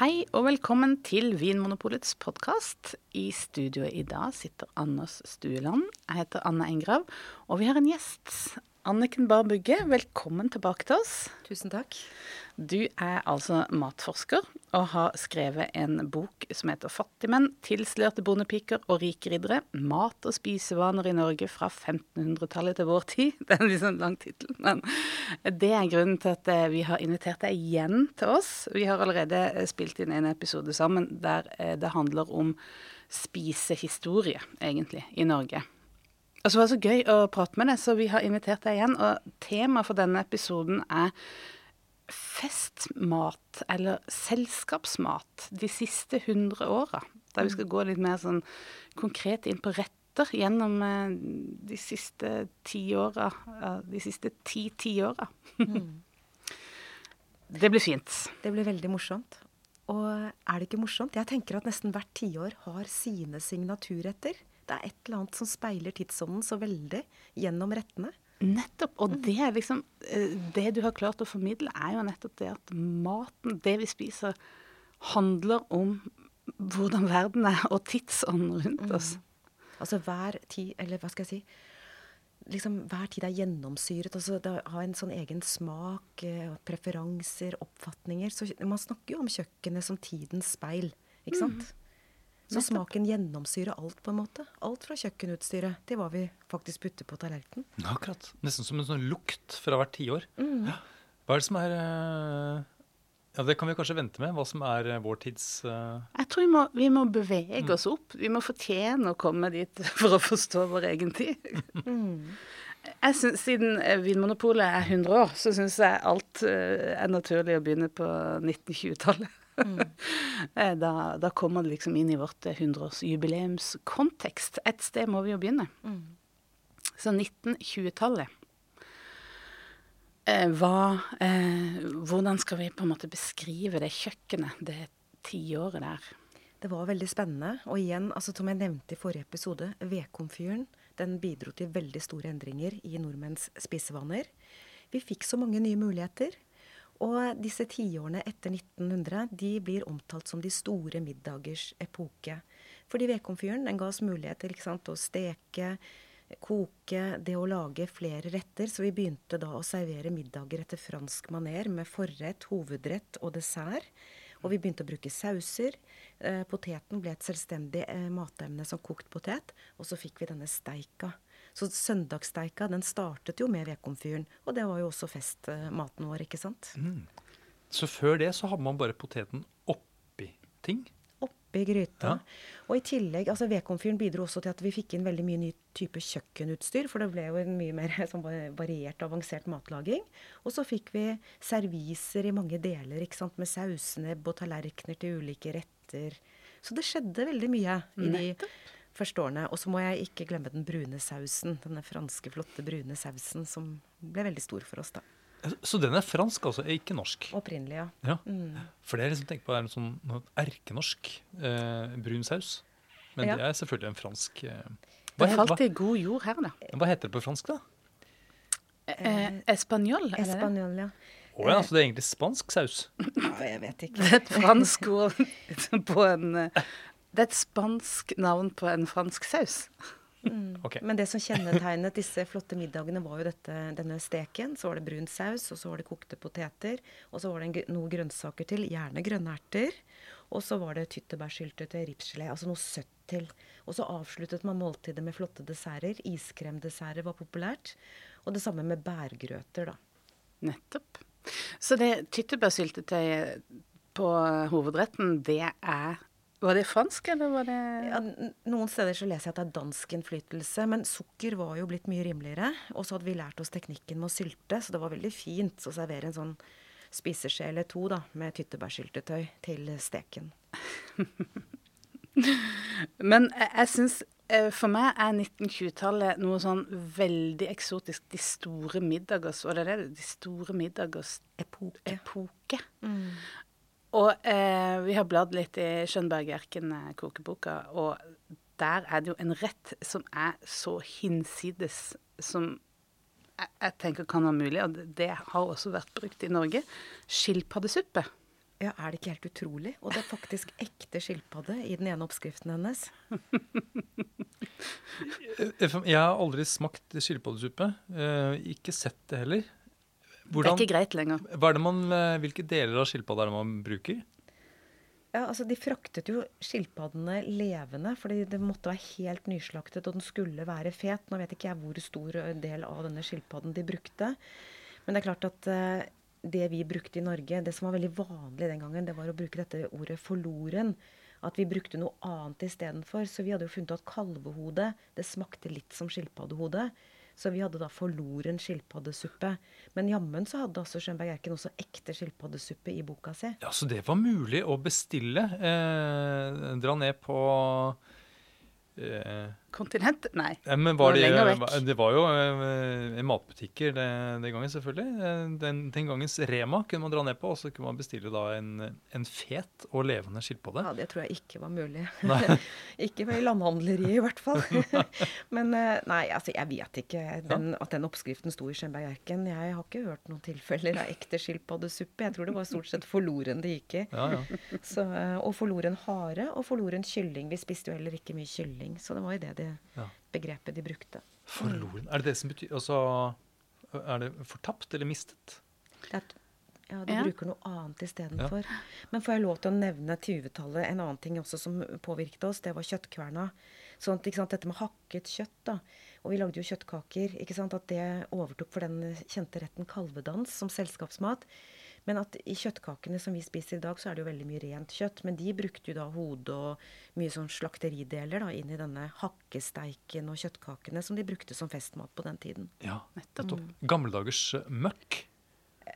Hei og velkommen til Vinmonopolets podkast. I studioet i dag sitter Anders Stueland. Jeg heter Anna Engrav, og vi har en gjest. Anniken Bahr Bugge, velkommen tilbake til oss. Tusen takk. Du er altså matforsker og har skrevet en bok som heter 'Fattigmenn, tilslørte bondepiker og rike riddere. Mat og spisevaner i Norge fra 1500-tallet til vår tid'. Det er en litt sånn lang tittel, men det er grunnen til at eh, vi har invitert deg igjen til oss. Vi har allerede eh, spilt inn en episode sammen der eh, det handler om spisehistorie, egentlig, i Norge. Og så var det så gøy å prate med deg, så vi har invitert deg igjen. Og temaet for denne episoden er festmat, eller selskapsmat, de siste hundre åra. Der vi skal gå litt mer sånn konkret inn på retter gjennom eh, de siste ti åra. De siste ti tiåra. Mm. det blir fint. Det blir veldig morsomt. Og er det ikke morsomt? Jeg tenker at nesten hvert tiår har sine signaturretter. Det er et eller annet som speiler tidsånden så veldig gjennom rettene. Nettopp. Og det er liksom eh, Det du har klart å formidle, er jo nettopp det at maten, det vi spiser, handler om hvordan verden er, og tidsånden rundt oss. Mm. Altså hver tid, eller hva skal jeg si liksom Hver tid er gjennomsyret. altså Det har en sånn egen smak, eh, preferanser, oppfatninger. Så man snakker jo om kjøkkenet som tidens speil, ikke sant? Mm. Så smaken gjennomsyrer alt, på en måte. Alt fra kjøkkenutstyret til hva vi faktisk putter på tallerkenen. Akkurat. Nesten som en sånn lukt fra hvert tiår. Mm. Hva er det som er eh, ja, Det kan vi kanskje vente med, hva som er eh, vår tids uh... Jeg tror vi må, vi må bevege mm. oss opp. Vi må fortjene å komme dit for å forstå vår egen tid. mm. Jeg synes, Siden Vinmonopolet er 100 år, så syns jeg alt er naturlig å begynne på 1920-tallet. Mm. Eh, da, da, kommer det liksom inn i vårt 100-årsjubileumskontekst. Et sted må vi jo begynne. Mm. Så 1920-tallet. Eh, eh, hvordan skal vi på en måte beskrive det kjøkkenet, det tiåret der? Det var veldig spennende. Og igjen, altså, som jeg nevnte i forrige episode, vedkomfyren den bidro til veldig store endringer i nordmenns spisevaner. Vi fikk så mange nye muligheter. Og disse tiårene etter 1900 de blir omtalt som de store middagers epoke. Fordi vedkomfyren den ga oss mulighet til sant, å steke, koke, det å lage flere retter. Så vi begynte da å servere middager etter fransk maner med forrett, hovedrett og dessert. Og vi begynte å bruke sauser. Eh, poteten ble et selvstendig eh, matemne som kokt potet. Og så fikk vi denne steika. Så søndagssteika den startet jo med vedkomfyren. Og det var jo også festmaten vår, ikke sant. Mm. Så før det så hadde man bare poteten oppi ting? Oppi gryta. Ja. Og i tillegg, altså Vedkomfyren bidro også til at vi fikk inn veldig mye ny type kjøkkenutstyr. For det ble jo en mye mer sånn variert og avansert matlaging. Og så fikk vi serviser i mange deler, ikke sant, med sausnebb og tallerkener til ulike retter. Så det skjedde veldig mye i de årene. Og så må jeg ikke glemme den brune sausen. Denne franske, flotte brune sausen som ble veldig stor for oss da. Så den er fransk, altså? Er ikke norsk? Opprinnelig, ja. ja. Mm. For det er liksom tenkt på er en sånn erkenorsk eh, brun saus. Men ja. det er selvfølgelig en fransk eh, hva, Det falt i god jord her, da. Hva heter det på fransk, da? Eh, eh Espanjol, er Espanol, ja. Å oh, ja, så det er egentlig spansk saus? Ja, jeg vet ikke. Det er et fransk ord på en eh, det er et spansk navn på en fransk saus. Mm. Okay. Men det som kjennetegnet disse flotte middagene, var jo dette, denne steken. Så var det brun saus, og så var det kokte poteter. Og så var det en, noe grønnsaker til, gjerne grønne erter. Og så var det tyttebærsyltetøy, ripsgelé, altså noe søtt til. Og så avsluttet man måltidet med flotte desserter. Iskremdesserter var populært. Og det samme med bærgrøter, da. Nettopp. Så det tyttebærsyltetøyet på hovedretten, det er var det fransk, eller var det ja, Noen steder så leser jeg at det er dansk innflytelse. Men sukker var jo blitt mye rimeligere. Og så hadde vi lært oss teknikken med å sylte, så det var veldig fint å servere en sånn spiseskje eller to da, med tyttebærsyltetøy til steken. men jeg, jeg syns eh, for meg er 1920-tallet noe sånn veldig eksotisk. De store middagers Og det er det, de store middagers epoke. epoke. Mm. Og eh, vi har bladd litt i Skjønberg-Erken-kokeboka, og der er det jo en rett som er så hinsides som jeg, jeg tenker kan være mulig, og det har også vært brukt i Norge. Skilpaddesuppe. Ja, Er det ikke helt utrolig? Og det er faktisk ekte skilpadde i den ene oppskriften hennes. Jeg har aldri smakt skilpaddesuppe. Eh, ikke sett det heller. Hvordan, det er ikke greit lenger. Hva er det man, eh, hvilke deler av skilpadda er det man bruker? Ja, altså De fraktet jo skilpaddene levende, fordi det måtte være helt nyslaktet, og den skulle være fet. Nå vet ikke jeg hvor stor del av denne skilpadden de brukte. Men det er klart at uh, det vi brukte i Norge, det som var veldig vanlig den gangen, det var å bruke dette ordet 'forloren' at vi brukte noe annet istedenfor. Så vi hadde jo funnet at kalvehode det smakte litt som skilpaddehode. Så vi hadde da forloren skilpaddesuppe. Men jammen så hadde altså Schönberg Erken også ekte skilpaddesuppe i boka si. Ja, Så det var mulig å bestille? Eh, dra ned på Eh, Kontinent? Nei. Ja, men var det, det, det, var jo eh, matbutikker det, den gangen, selvfølgelig. Eh, den, den, gangens Rema kunne man dra ned på, og så kunne man bestille da en, en fet og levende skilpadde. Ja, det tror jeg ikke var mulig. ikke i landhandleriet, i hvert fall. men eh, nei, altså jeg vet ikke den, at den oppskriften sto i Skjønberg Erken. Jeg har ikke hørt noen tilfeller av ekte skilpaddesuppe. Jeg tror det var stort sett forloren det gikk i. Ja, ja. Så, og forloren hare og forloren kylling. Vi spiste jo heller ikke mye kylling. Så det var jo det, det ja. begrepet de brukte. Forloren. Er det det som betyr Altså Er det fortapt eller mistet? Det er, ja, de ja. bruker noe annet istedenfor. Ja. Men får jeg lov til å nevne 20-tallet en annen ting også som påvirket oss? Det var kjøttkverna. Sånn at, sant, Dette med hakket kjøtt. da, Og vi lagde jo kjøttkaker. ikke sant, At det overtok for den kjente retten kalvedans som selskapsmat. Men at i kjøttkakene som vi spiser i dag, så er det jo veldig mye rent kjøtt. Men de brukte jo da hode og mye sånn slakterideler da, inn i denne hakkesteiken og kjøttkakene som de brukte som festmat på den tiden. Ja, nettopp. Mm. Gammeldagers møkk.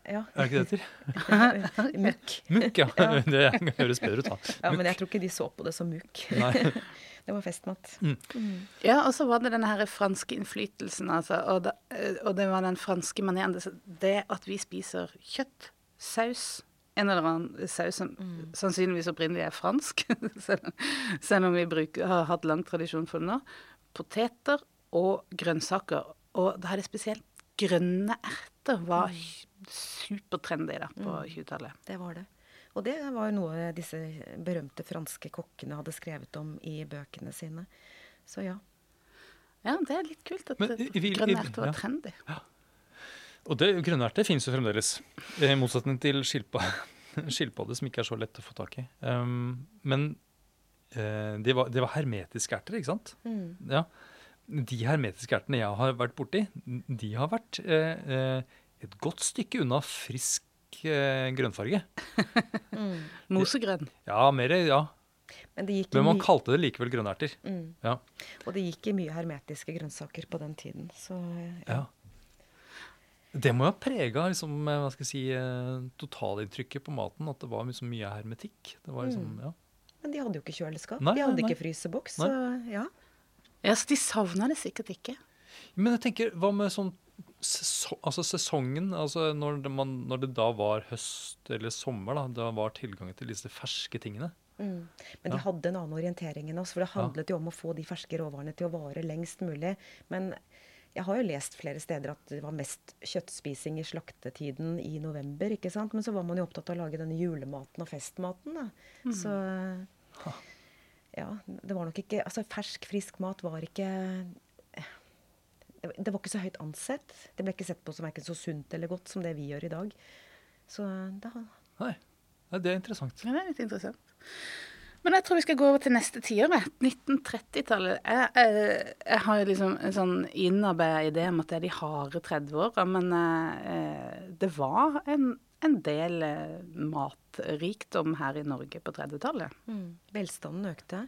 Ja. Er det ikke det heter? mukk. Mukk, ja. ja. Det høres bedre ut, da. Ja, men jeg tror ikke de så på det som mukk. det var festmat. Mm. Mm. Ja, og så var det denne her franske innflytelsen, altså. Og, da, og det var den franske maneren. Det at vi spiser kjøtt saus. En eller annen saus som mm. sannsynligvis opprinnelig er fransk, selv om vi bruker, har hatt lang tradisjon for det nå. Poteter og grønnsaker. Og da er det spesielt grønne erter var mm. supertrendy da på mm. 20-tallet. Det var det. Og det var jo noe disse berømte franske kokkene hadde skrevet om i bøkene sine. Så ja. Ja, det er litt kult at grønne erter var ja. trendy. Ja. Og det grønne erter finnes jo fremdeles, i motsetning til skilpadde, som ikke er så lett å få tak i. Um, men uh, det, var, de var, hermetiske erter, ikke sant? Mm. Ja. De hermetiske ertene jeg har vært borti, de har vært uh, uh, et godt stykke unna frisk grønnfarge. mm. Mosegrønn. Ja, mer, ja. Men, Men man kalte det likevel grønnerter. Mm. Ja. Og det gikk i mye hermetiske grønnsaker på den tiden. Så ja. ja. Det må jo ha prega liksom, eh, hva skal jeg si, eh, totalinntrykket på maten, at det var liksom mye hermetikk. Det var liksom, mm. ja. Men de hadde jo ikke kjøleskap. Nei, de hadde nei, ikke fryseboks. Så ja. ja, så de savna det sikkert ikke. Men jeg tenker, hva med sånn altså sesongen, altså når det, man, når det, da var høst eller sommer, da, da var tilgangen til disse ferske tingene. Mm. Men de ja. hadde en annen orientering enn oss, for det handlet ja. jo om å få de ferske råvarene til å vare lengst mulig. Men jeg har jo lest flere steder at det var mest kjøttspising i slaktetiden i november. ikke sant? Men så var man jo opptatt av å lage denne julematen og festmaten. da. Mm. Så ja, det var nok ikke Altså fersk, frisk mat var ikke Det var ikke så høyt ansett. Det ble ikke sett på som verken så sunt eller godt som det vi gjør i dag. Så da Nei. Det er interessant. Ja, det er litt interessant. Men jeg tror vi skal gå over til neste tiår. 1930-tallet. Jeg, jeg, jeg, har liksom en sånn innarbeida idé om at det er de harde 30-åra, men eh, det var en, en del eh, matrikdom her i Norge på 30-tallet. Mm. Velstanden økte,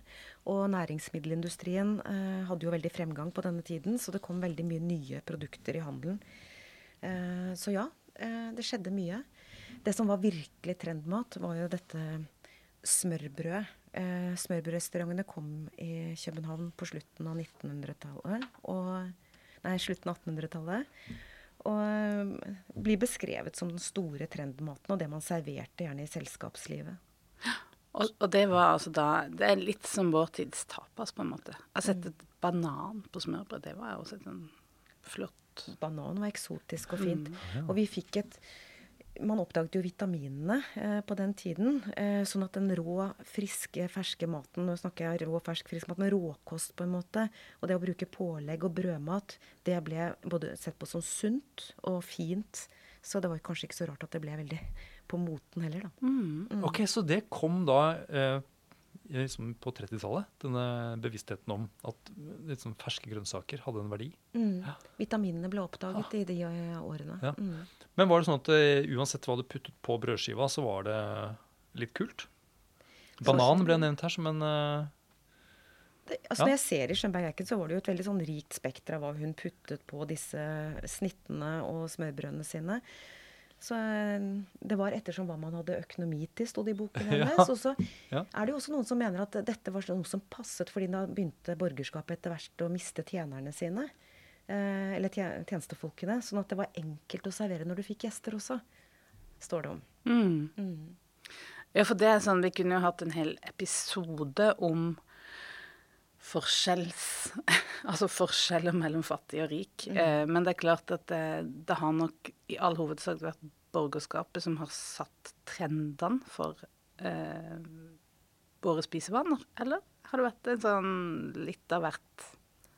og næringsmiddelindustrien eh, hadde jo veldig fremgang på denne tiden, så det kom veldig mye nye produkter i handelen. Eh, så ja, eh, det skjedde mye. Det som var virkelig trendmat, var jo dette smørbrød eh, smørbrødrestaurantene kom i København på slutten av 1900-tallet. Nei, slutten av 1800-tallet. Og eh, blir beskrevet som den store trendmaten, og det man serverte gjerne i selskapslivet. Og, og, det var altså da Det er litt som vår tids tapas, på en måte. Jeg har sett et banan på smørbrød. Det var også et sånn flott Banan var eksotisk og fint. Mm. Og vi fikk et man oppdaget jo vitaminene eh, på den tiden. Eh, sånn at den rå, friske, ferske maten Nå snakker jeg rå, fersk, frisk mat, men råkost, på en måte. Og det å bruke pålegg og brødmat, det ble både sett på som sunt og fint. Så det var kanskje ikke så rart at det ble veldig på moten heller, da. Mm. Ok, Så det kom da eh, liksom på 30-tallet, denne bevisstheten om at liksom, ferske grønnsaker hadde en verdi. Mm. Vitaminene ble oppdaget i de eh, årene. Ja. Mm. Men var det sånn at eh, uansett hva du puttet på brødskiva, så var det litt kult? Banan ble nevnt her som en eh, Det, altså Ja. Når jeg ser i Skjønberg Eiken, så var det jo et veldig sånn rikt spekter av hva hun puttet på disse snittene og smørbrødene sine. Så eh, det var ettersom hva man hadde økonomi til, sto det i boken Ja. hennes. Og så Ja. er det jo også noen som mener at dette var noe som passet, fordi da begynte borgerskapet etter hvert å miste tjenerne sine. Eh, eller tjenestefolkene. Sånn at det var enkelt å servere når du fikk gjester også, står det om. Mm. Mm. Ja, for det er sånn, vi kunne jo hatt en hel episode om forskjells... altså forskjeller mellom fattig og rik. Eh, men det er klart at det, det har nok i all hovedsak vært borgerskapet som har satt trendene for eh, våre spisevaner, eller? Har det vært en sånn litt av hvert?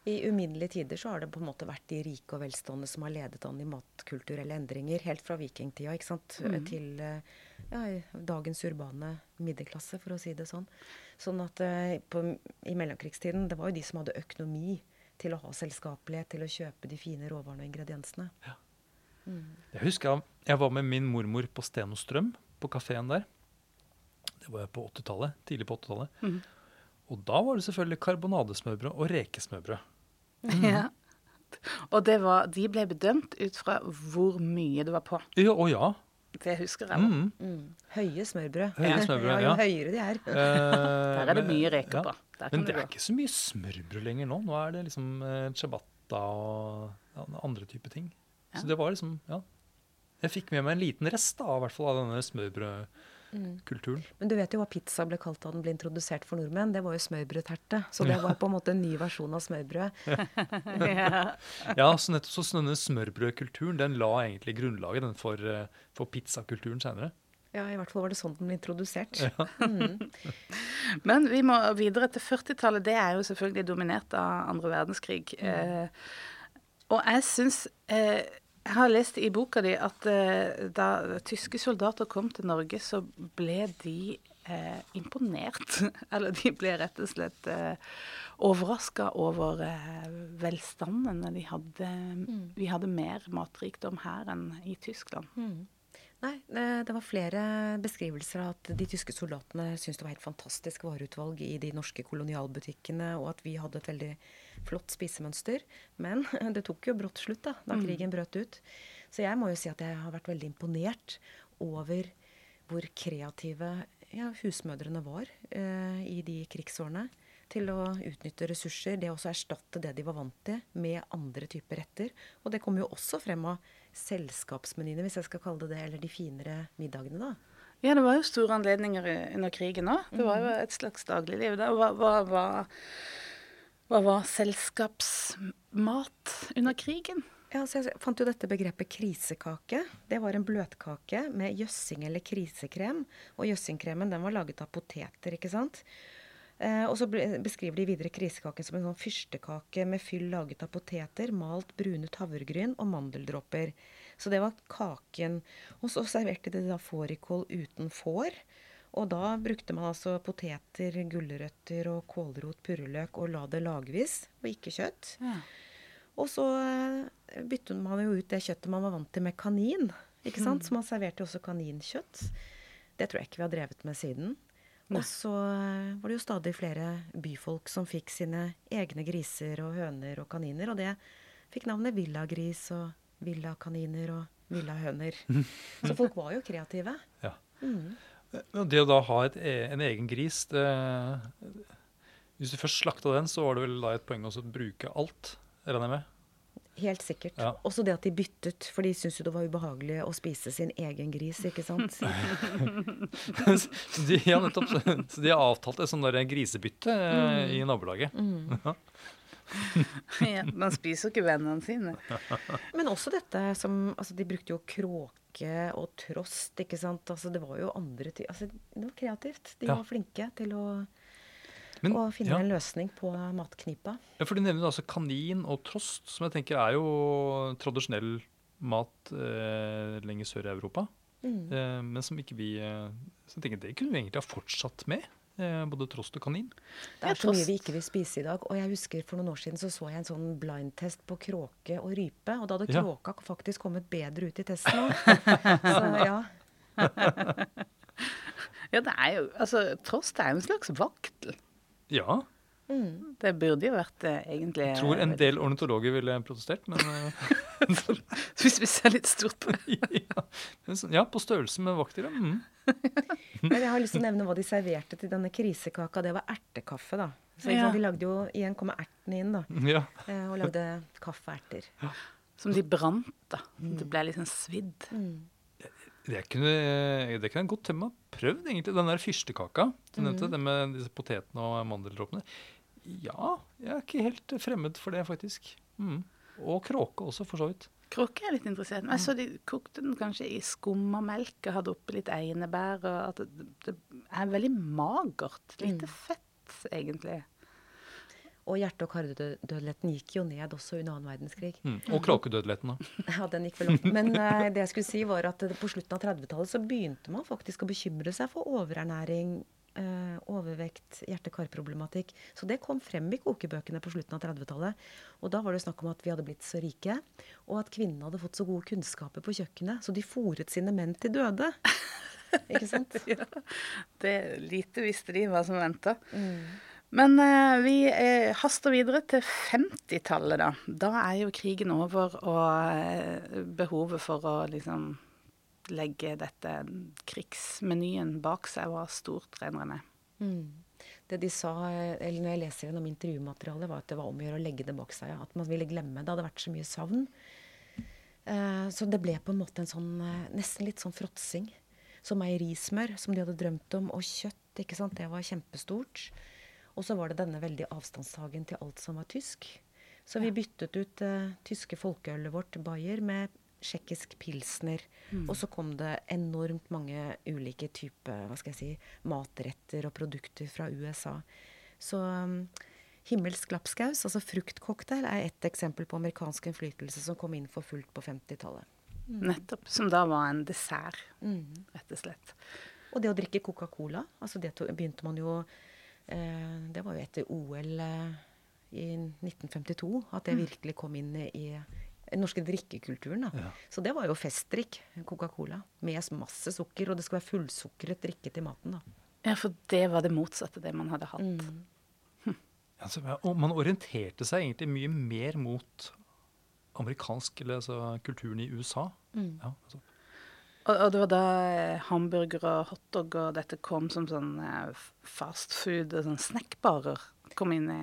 I uminnelige tider så har det på en måte vært de rike og velstående som har ledet an i matkulturelle endringer, helt fra vikingtida ikke sant? til eh, ja, dagens urbane middelklasse, for å si det sånn. Sånn at eh, på, i mellomkrigstiden, det var jo de som hadde økonomi til å ha selskapelighet, til å kjøpe de fine råvarene og ingrediensene. Ja, Jeg husker jeg, jeg var med min mormor på Stenostrøm, på kafeen der. Det var på 80-tallet, tidlig på 80-tallet. Mhm. Og da var det selvfølgelig karbonadesmørbrød og rekesmørbrød. Ja. Og det var, de ble bedømt ut fra hvor mye det var på. Ja, å ja. Det husker jeg. Mm. Mm. Høye smørbrød. Høye smørbrød, ja, jo høyere de er. Der Der er det mye reker på. Der Men det er gå. ikke så mye smørbrød lenger nå. Nå er det liksom eh, ciabatta og ja, andre typer ting. Ja. Så det var liksom, ja. Jeg fikk med meg en liten rest da, i hvert fall av denne smørbrødkulturen. Men du vet jo hva pizza ble kalt da den ble introdusert for nordmenn. Det var jo smørbrødterte. Så det var på en måte en ny versjon av smørbrød. ja. Ja, så nettopp så denne smørbrødkulturen den la egentlig grunnlaget den for, eh, for pizzakulturen senere. Ja, i hvert fall var det sånn den ble introdusert. Men vi må videre til 40-tallet. Det er jo selvfølgelig dominert av andre verdenskrig. Eh, og jeg syns eh, Jeg har lest i boka di at eh, da tyske soldater kom til Norge, så ble de eh, imponert. Eller de ble rett og slett eh, overraska over eh, velstanden. De hadde, Vi hadde mer matrikdom her enn i Tyskland. Nei, det, det var flere beskrivelser av at de tyske soldatene syntes det var helt fantastisk vareutvalg i de norske kolonialbutikkene, og at vi hadde et veldig flott spisemønster. Men det tok jo brått slutt da, da krigen brøt ut. Så jeg må jo si at jeg har vært veldig imponert over hvor kreative ja, husmødrene var eh, i de krigsårene. Til å utnytte ressurser, det å erstatte det de var vant til, med andre typer retter. Og det kommer jo også frem av selskapsmenyene, hvis jeg skal kalle det det, eller de finere middagene, da. Ja, det var jo store anledninger under krigen òg. Det var jo et slags dagligliv. da. Hva, hva, hva, hva var selskapsmat under krigen? Ja, så jeg fant jo dette begrepet krisekake. Det var en bløtkake med jøssing eller krisekrem. Og jøssingkremen den var laget av poteter, ikke sant. Eh, og så beskriver de videre krisekaken som en sånn fyrstekake med fyll laget av poteter, malt brunet havregryn og mandeldråper. Så det var kaken. Og så serverte de da fårikål uten får. Og da brukte man altså poteter, gulrøtter og kålrot, purreløk og la det lagvis, og ikke kjøtt. Ja. Og så bytte byttet man jo ut det kjøttet man var vant til med kanin. ikke sant? Så man serverte jo også kaninkjøtt. Det tror jeg ikke vi har drevet med siden. Og så eh, var det jo stadig flere byfolk som fikk sine egne griser og høner og kaniner. Og det fikk navnet villagris og villakaniner og villahøner. Så folk var jo kreative. Ja. Mm. Det å da ha et, e- en egen gris det, Hvis du først slakta den, så var det vel da et poeng også å bruke alt, regner jeg med? Helt sikkert. Ja. Også det at de byttet, for de syntes jo det var ubehagelig å spise sin egen gris, ikke sant. så, de, ja, nettopp, så, de har avtalt et sånt der grisebytte mm. i nabolaget. Ja. ja, man spiser jo ikke vennene sine. Men også dette som Altså, de brukte jo kråke og trost, ikke sant. Altså, det var jo andre ting Altså, det var kreativt. De Ja. var flinke til å, Men, å finne ja. en løsning på matknipa. Ja, for Du nevner altså kanin og trost, som jeg tenker er jo tradisjonell mat eh, lenger sør i Europa. Mm. Eh, men som ikke vi eh, Så jeg tenker Det kunne vi egentlig ha fortsatt med. Eh, både trost og kanin. Det er så mye vi ikke vil spise i dag. Og jeg husker for noen år siden så så jeg en sånn blindtest på kråke og rype. Og da hadde Ja. kråka faktisk kommet bedre ut i testen òg. Så ja. Ja, det er jo Altså, trost er jo en slags vaktel. Ja. Mm. Det burde jo vært eh, egentlig Jeg tror en del ornitologer ville protestert, men eh, Hvis vi ser litt stort på det. ja, ja, på størrelse med vaktdyr. Mm. Men jeg har lyst til å nevne hva de serverte til denne krisekaka. Det var ertekaffe, da. Så Ja. De lagde jo Igjen kommer ertene inn, da. Ja. eh, Og lagde kaffeerter. Som de brant, da. Det ble liksom svidd. Mm. Det kunne, det kunne jeg godt tenke meg prøvd, egentlig. Den der fyrstekaka du nevnte, Mhm. den med disse potetene og mandeldråpene. Ja, jeg er ikke helt fremmed for det, faktisk. Mm. Og kråke også, for så vidt. Kråke er litt interessert. Men jeg så de kokte den kanskje i skummamelk og hadde oppi litt einebær. Og at det, det er veldig magert. Lite Mm. fett, egentlig. Og hjerte- og kardødeligheten gikk jo ned også under annen verdenskrig. Mm. Og kråkedødeligheten, da. Ja, den gikk vel opp. Men uh, det jeg skulle si var at på slutten av 30-tallet så begynte man faktisk å bekymre seg for overernæring, eh, overvekt, hjerte-kar-problematikk. Så det kom frem i kokebøkene på slutten av 30-tallet. Og da var det snakk om at vi hadde blitt så rike, og at kvinnene hadde fått så gode kunnskaper på kjøkkenet, så de fòret sine menn til døde. Ikke sant? Ja. Det Lite visste de hva som venta. Mm. Men eh, vi eh, haster videre til 50-tallet, da. Da er jo krigen over, og eh, behovet for å liksom legge dette krigsmenyen bak seg var stort, regner. Mm. Det de sa, eh, eller når jeg leser gjennom intervjumaterialet, var at det var om å gjøre å legge det bak seg. At man ville glemme. Det hadde vært så mye savn. Eh, så det ble på en måte en sånn eh, nesten litt sånn fråtsing. Så meierismør, som de hadde drømt om, og kjøtt, ikke sant, det var kjempestort. Og så var det denne veldige avstandstagen til alt som var tysk. Så vi byttet ut uh, tyske folkeølet vårt, Bayer, med tsjekkisk pilsner. Og så kom det enormt mange ulike typer hva skal jeg si, matretter og produkter fra USA. Så um, himmelsk lapskaus, altså fruktcocktail, er ett eksempel på amerikansk innflytelse som kom inn for fullt på 50-tallet. Nettopp. Som da var en dessert, Mm. rett og slett. Og det å drikke Coca-Cola, altså det begynte man jo eh, Det var jo etter OL eh, i 1952 at det virkelig kom inn i den norske drikkekulturen. Da. Ja. Så det var jo festdrikk, Coca-Cola. Med masse sukker, og det skulle være fullsukret drikke til maten. da. Ja, for det var det motsatte det man hadde hatt. Mm. Altså, og man orienterte seg egentlig mye mer mot amerikansk, eller altså kulturen i USA. Mm. Ja, altså. Og, og det var da eh, hamburger og hotdog og dette kom som sånn eh, fast food og sånn snackbarer kom inn i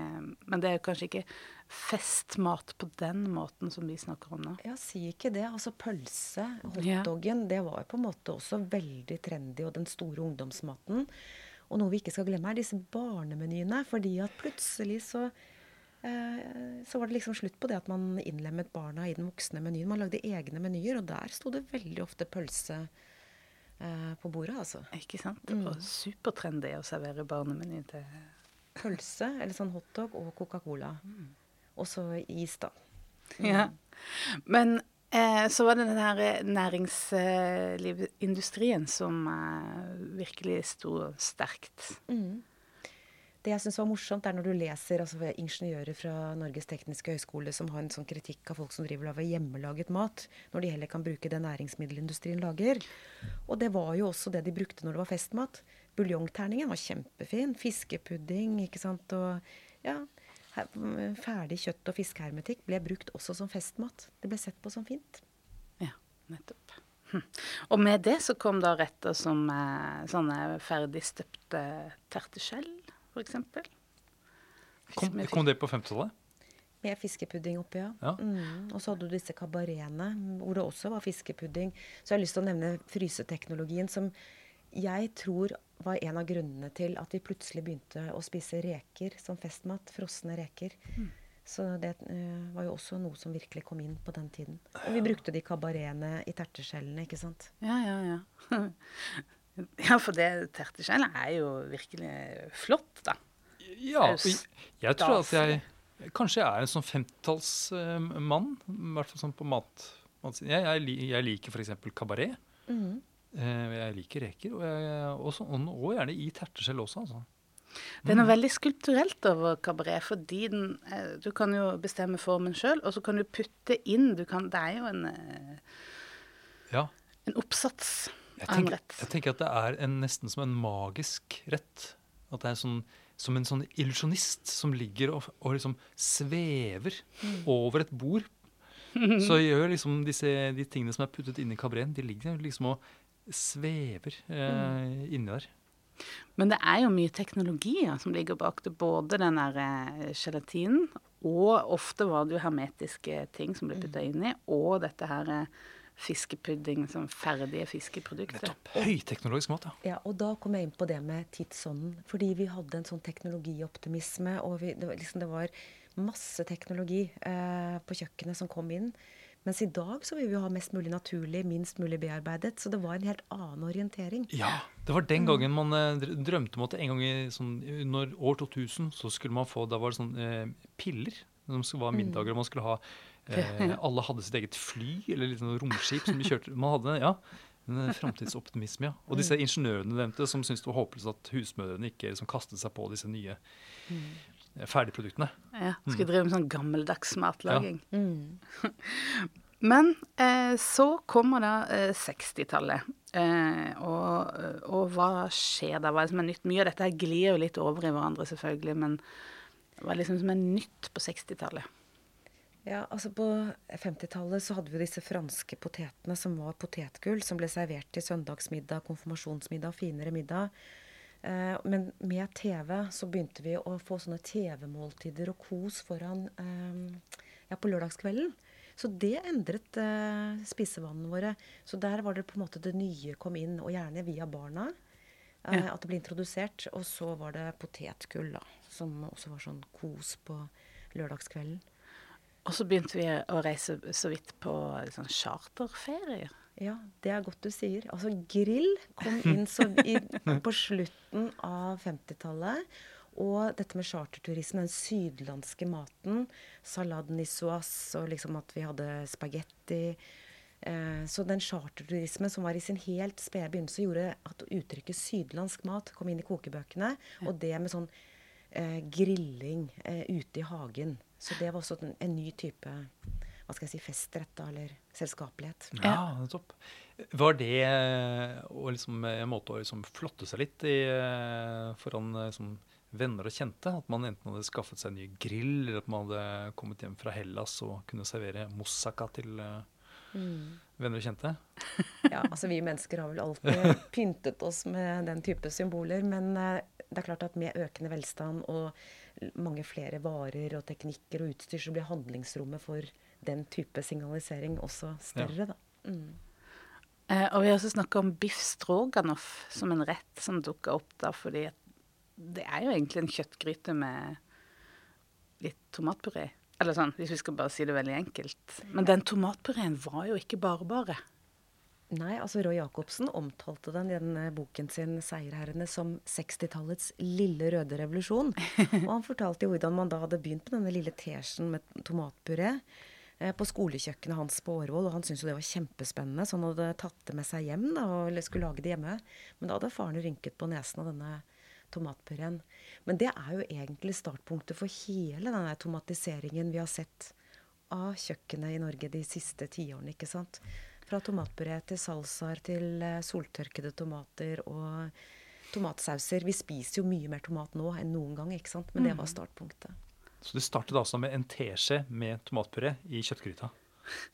Men det er jo kanskje ikke festmat på den måten som vi snakker om nå. Ja, si ikke det. Altså pølse, Ja. hotdoggen, det var på en måte også veldig trendy, og den store ungdomsmaten. Og noe vi ikke skal glemme, er disse barnemenyene. Fordi at plutselig så eh, så var det liksom slutt på det at man innlemmet barna i den voksne menyen. Man lagde egne menyer, og der sto det veldig ofte pølse eh, på bordet, altså. Ikke sant? Det var supertrendy å servere barnemeny til Pølse, eller sånn hotdog, og Coca-Cola. Og så is, da. Ja. Men eh, så var det den her næringslivsindustrien som eh, virkelig sto sterkt. Mm. Det jeg syns var morsomt, er når du leser altså, ingeniører fra Norges tekniske høgskole som har en sånn kritikk av folk som driver lager hjemmelaget mat, når de heller kan bruke det næringsmiddelindustrien lager. Og det var jo også det de brukte når det var festmat. Buljongterningen var kjempefin. Fiskepudding, ikke sant. Og ja, ferdig kjøtt og fiskehermetikk ble brukt også som festmat. Det ble sett på som fint. Ja, nettopp. Hm. Og med det så kom da retter som eh, sånne ferdigstøpte terteskjell, f.eks. Kom, kom det på 50-tallet? Med fiskepudding oppi, ja. Ja. Mm. Og så hadde du disse kabaretene hvor det også var fiskepudding. Så jeg har lyst til å nevne fryseteknologien som jeg tror var en av grunnene til at vi plutselig begynte å spise reker som festmat. Frosne reker. Så det uh, var jo også noe som virkelig kom inn på den tiden. Og vi brukte de kabaretene i terteskjellene, ikke sant. Ja, ja, ja. ja, for det terteskjellet er jo virkelig flott, da. Ja, jeg tror at jeg Kanskje jeg er en sånn femtitallsmann, i hvert fall sånn på mat. Jeg, jeg, jeg liker f.eks. kabaret. Mhm. Eh, jeg liker reker, og, jeg, også, og, gjerne i terteskjell også. altså. Det er noe veldig skulpturelt over kabaret, fordi den, eh, du kan jo bestemme formen sjøl, og så kan du putte inn du kan, Det er jo en, eh, Ja, en oppsats jeg av en rett. jeg tenker at det er en, nesten som en magisk rett. At det er sånn, som en sånn illusjonist som ligger og, og liksom svever over et bord. Så gjør liksom disse, de tingene som er puttet inn i kabareten, de ligger liksom og svever eh, inni der. Men det er jo mye teknologi som ligger bak det. Både den der eh, gelatinen, og ofte var det jo hermetiske ting som ble putta inn i, og dette her eh, fiskepudding som ferdige fiskeprodukter. Nettopp. Høyteknologisk mat, ja. Ja, og da kom jeg inn på det med tidsånden. Fordi vi hadde en sånn teknologioptimisme, og vi, det, var, liksom, det var masse teknologi eh, på kjøkkenet som kom inn. Mens i dag så vil vi ha mest mulig naturlig, minst mulig bearbeidet. Så det var en helt annen orientering. Ja, det var den gangen man eh, drømte om at en gang i sånn, når år 2000 så skulle man få Da var det sånn eh, piller som var middager, og man skulle ha eh, Alle hadde sitt eget fly eller litt sånn romskip som de kjørte Man hadde ja, en framtidsoptimisme, ja. Og disse ingeniørene du nevnte, som syntes det var håpløst at husmødrene ikke liksom kastet seg på disse nye eh, ferdigproduktene. Ja, skulle drive med sånn gammeldags matlaging. Mm. Men eh, så kommer da eh, 60-tallet. Eh, og, og hva skjer da? Hva er det som er nytt? Mye av dette her glir jo litt over i hverandre, selvfølgelig, men hva er liksom som er nytt på 60-tallet? Ja, altså På 50-tallet så hadde vi disse franske potetene som var potetgull, som ble servert til søndagsmiddag, konfirmasjonsmiddag, finere middag. Eh, men med TV så begynte vi å få sånne TV-måltider og kos foran eh, ja, på lørdagskvelden. Så det endret eh, spisevanene våre. Så der var det på en måte det nye kom inn, og gjerne via barna. Eh. At det ble introdusert. Og så var det potetgull, da. Som også var sånn kos på lørdagskvelden. Og så begynte vi å reise så vidt på sånn charterferier. Ja, det er godt du sier. Altså, grill kom inn så i, på slutten av 50-tallet. Og dette med charterturisme, den sydlandske maten. Salad niçoise, og liksom at vi hadde spagetti. Eh, så den charterturismen som var i sin helt spede begynnelse, gjorde at uttrykket sydlandsk mat kom inn i kokebøkene. Og det med sånn eh, grilling eh, ute i hagen. Så det var også en, en ny type hva skal jeg si, festrett, da, eller selskapelighet. Ja, nettopp. Var det eh, liksom, en måte å liksom flotte seg litt i, eh, foran eh, liksom, venner og kjente? At man enten hadde skaffet seg en ny grill, eller at man hadde kommet hjem fra Hellas og kunne servere moussaka til Mm. venner og kjente? Ja, altså Vi mennesker har vel alltid pyntet oss med den type symboler. Men eh, det er klart at med økende velstand og mange flere varer og teknikker og utstyr, så blir handlingsrommet for den type signalisering også større. da. Mm. Eh, og vi har også snakka om biff stroganoff som en rett som dukka opp da, fordi at det er jo egentlig en kjøttgryte med litt tomatpuré. Eller sånn, hvis vi skal bare si det veldig enkelt. Men den tomatpureen var jo ikke bare bare. Nei, altså Roy Jacobsen omtalte den i den eh, boken sin 'Seierherrene' som 60-tallets lille røde revolusjon. Og han fortalte jo hvordan man da hadde begynt med denne lille teskjeen med tomatpuré på skolekjøkkenet hans på Årvoll, og han syntes jo det var kjempespennende, så han hadde tatt det med seg hjem da, og skulle lage det hjemme. Men da hadde faren rynket på nesen av denne tomatpureen. Men det er jo egentlig startpunktet for hele denne tomatiseringen vi har sett av kjøkkenet i Norge de siste tiårene, ikke sant. Fra tomatpuré til salsaer til eh, soltørkede tomater og tomatsauser. Vi spiser jo mye mer tomat nå enn noen gang, ikke sant. Men det var startpunktet. Så det startet altså med en teskje med tomatpuré i kjøttgryta.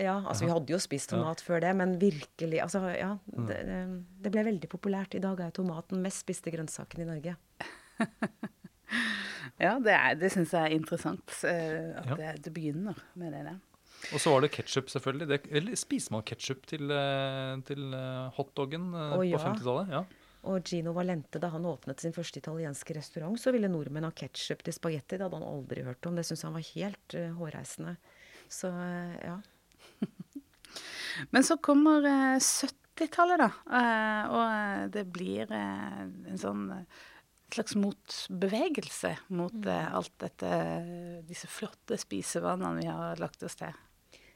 Ja, altså vi hadde jo spist tomat før det, men virkelig altså, ja, det, det- det ble veldig populært. I dag er tomaten mest spiste grønnsaken i Norge. Ja, det, er- det syns jeg er interessant. eh, At Ja. det, det begynner med det der. Og så var det ketsjup, selvfølgelig. Det, eller spiser man ketsjup til, eh, til hotdogen hotdoggen eh, ja. på 50-tallet? Ja. Og Gino Valente, da han åpnet sin første italienske restaurant, så ville nordmenn ha ketsjup til spagetti. Det hadde han aldri hørt om. Det syntes han var helt uh, hårreisende. Så uh, ja. Men så kommer uh, 70-tallet, da. og det blir en sånn slags motbevegelse mot mm. alt dette, disse flotte spisevanene vi har lagt oss til.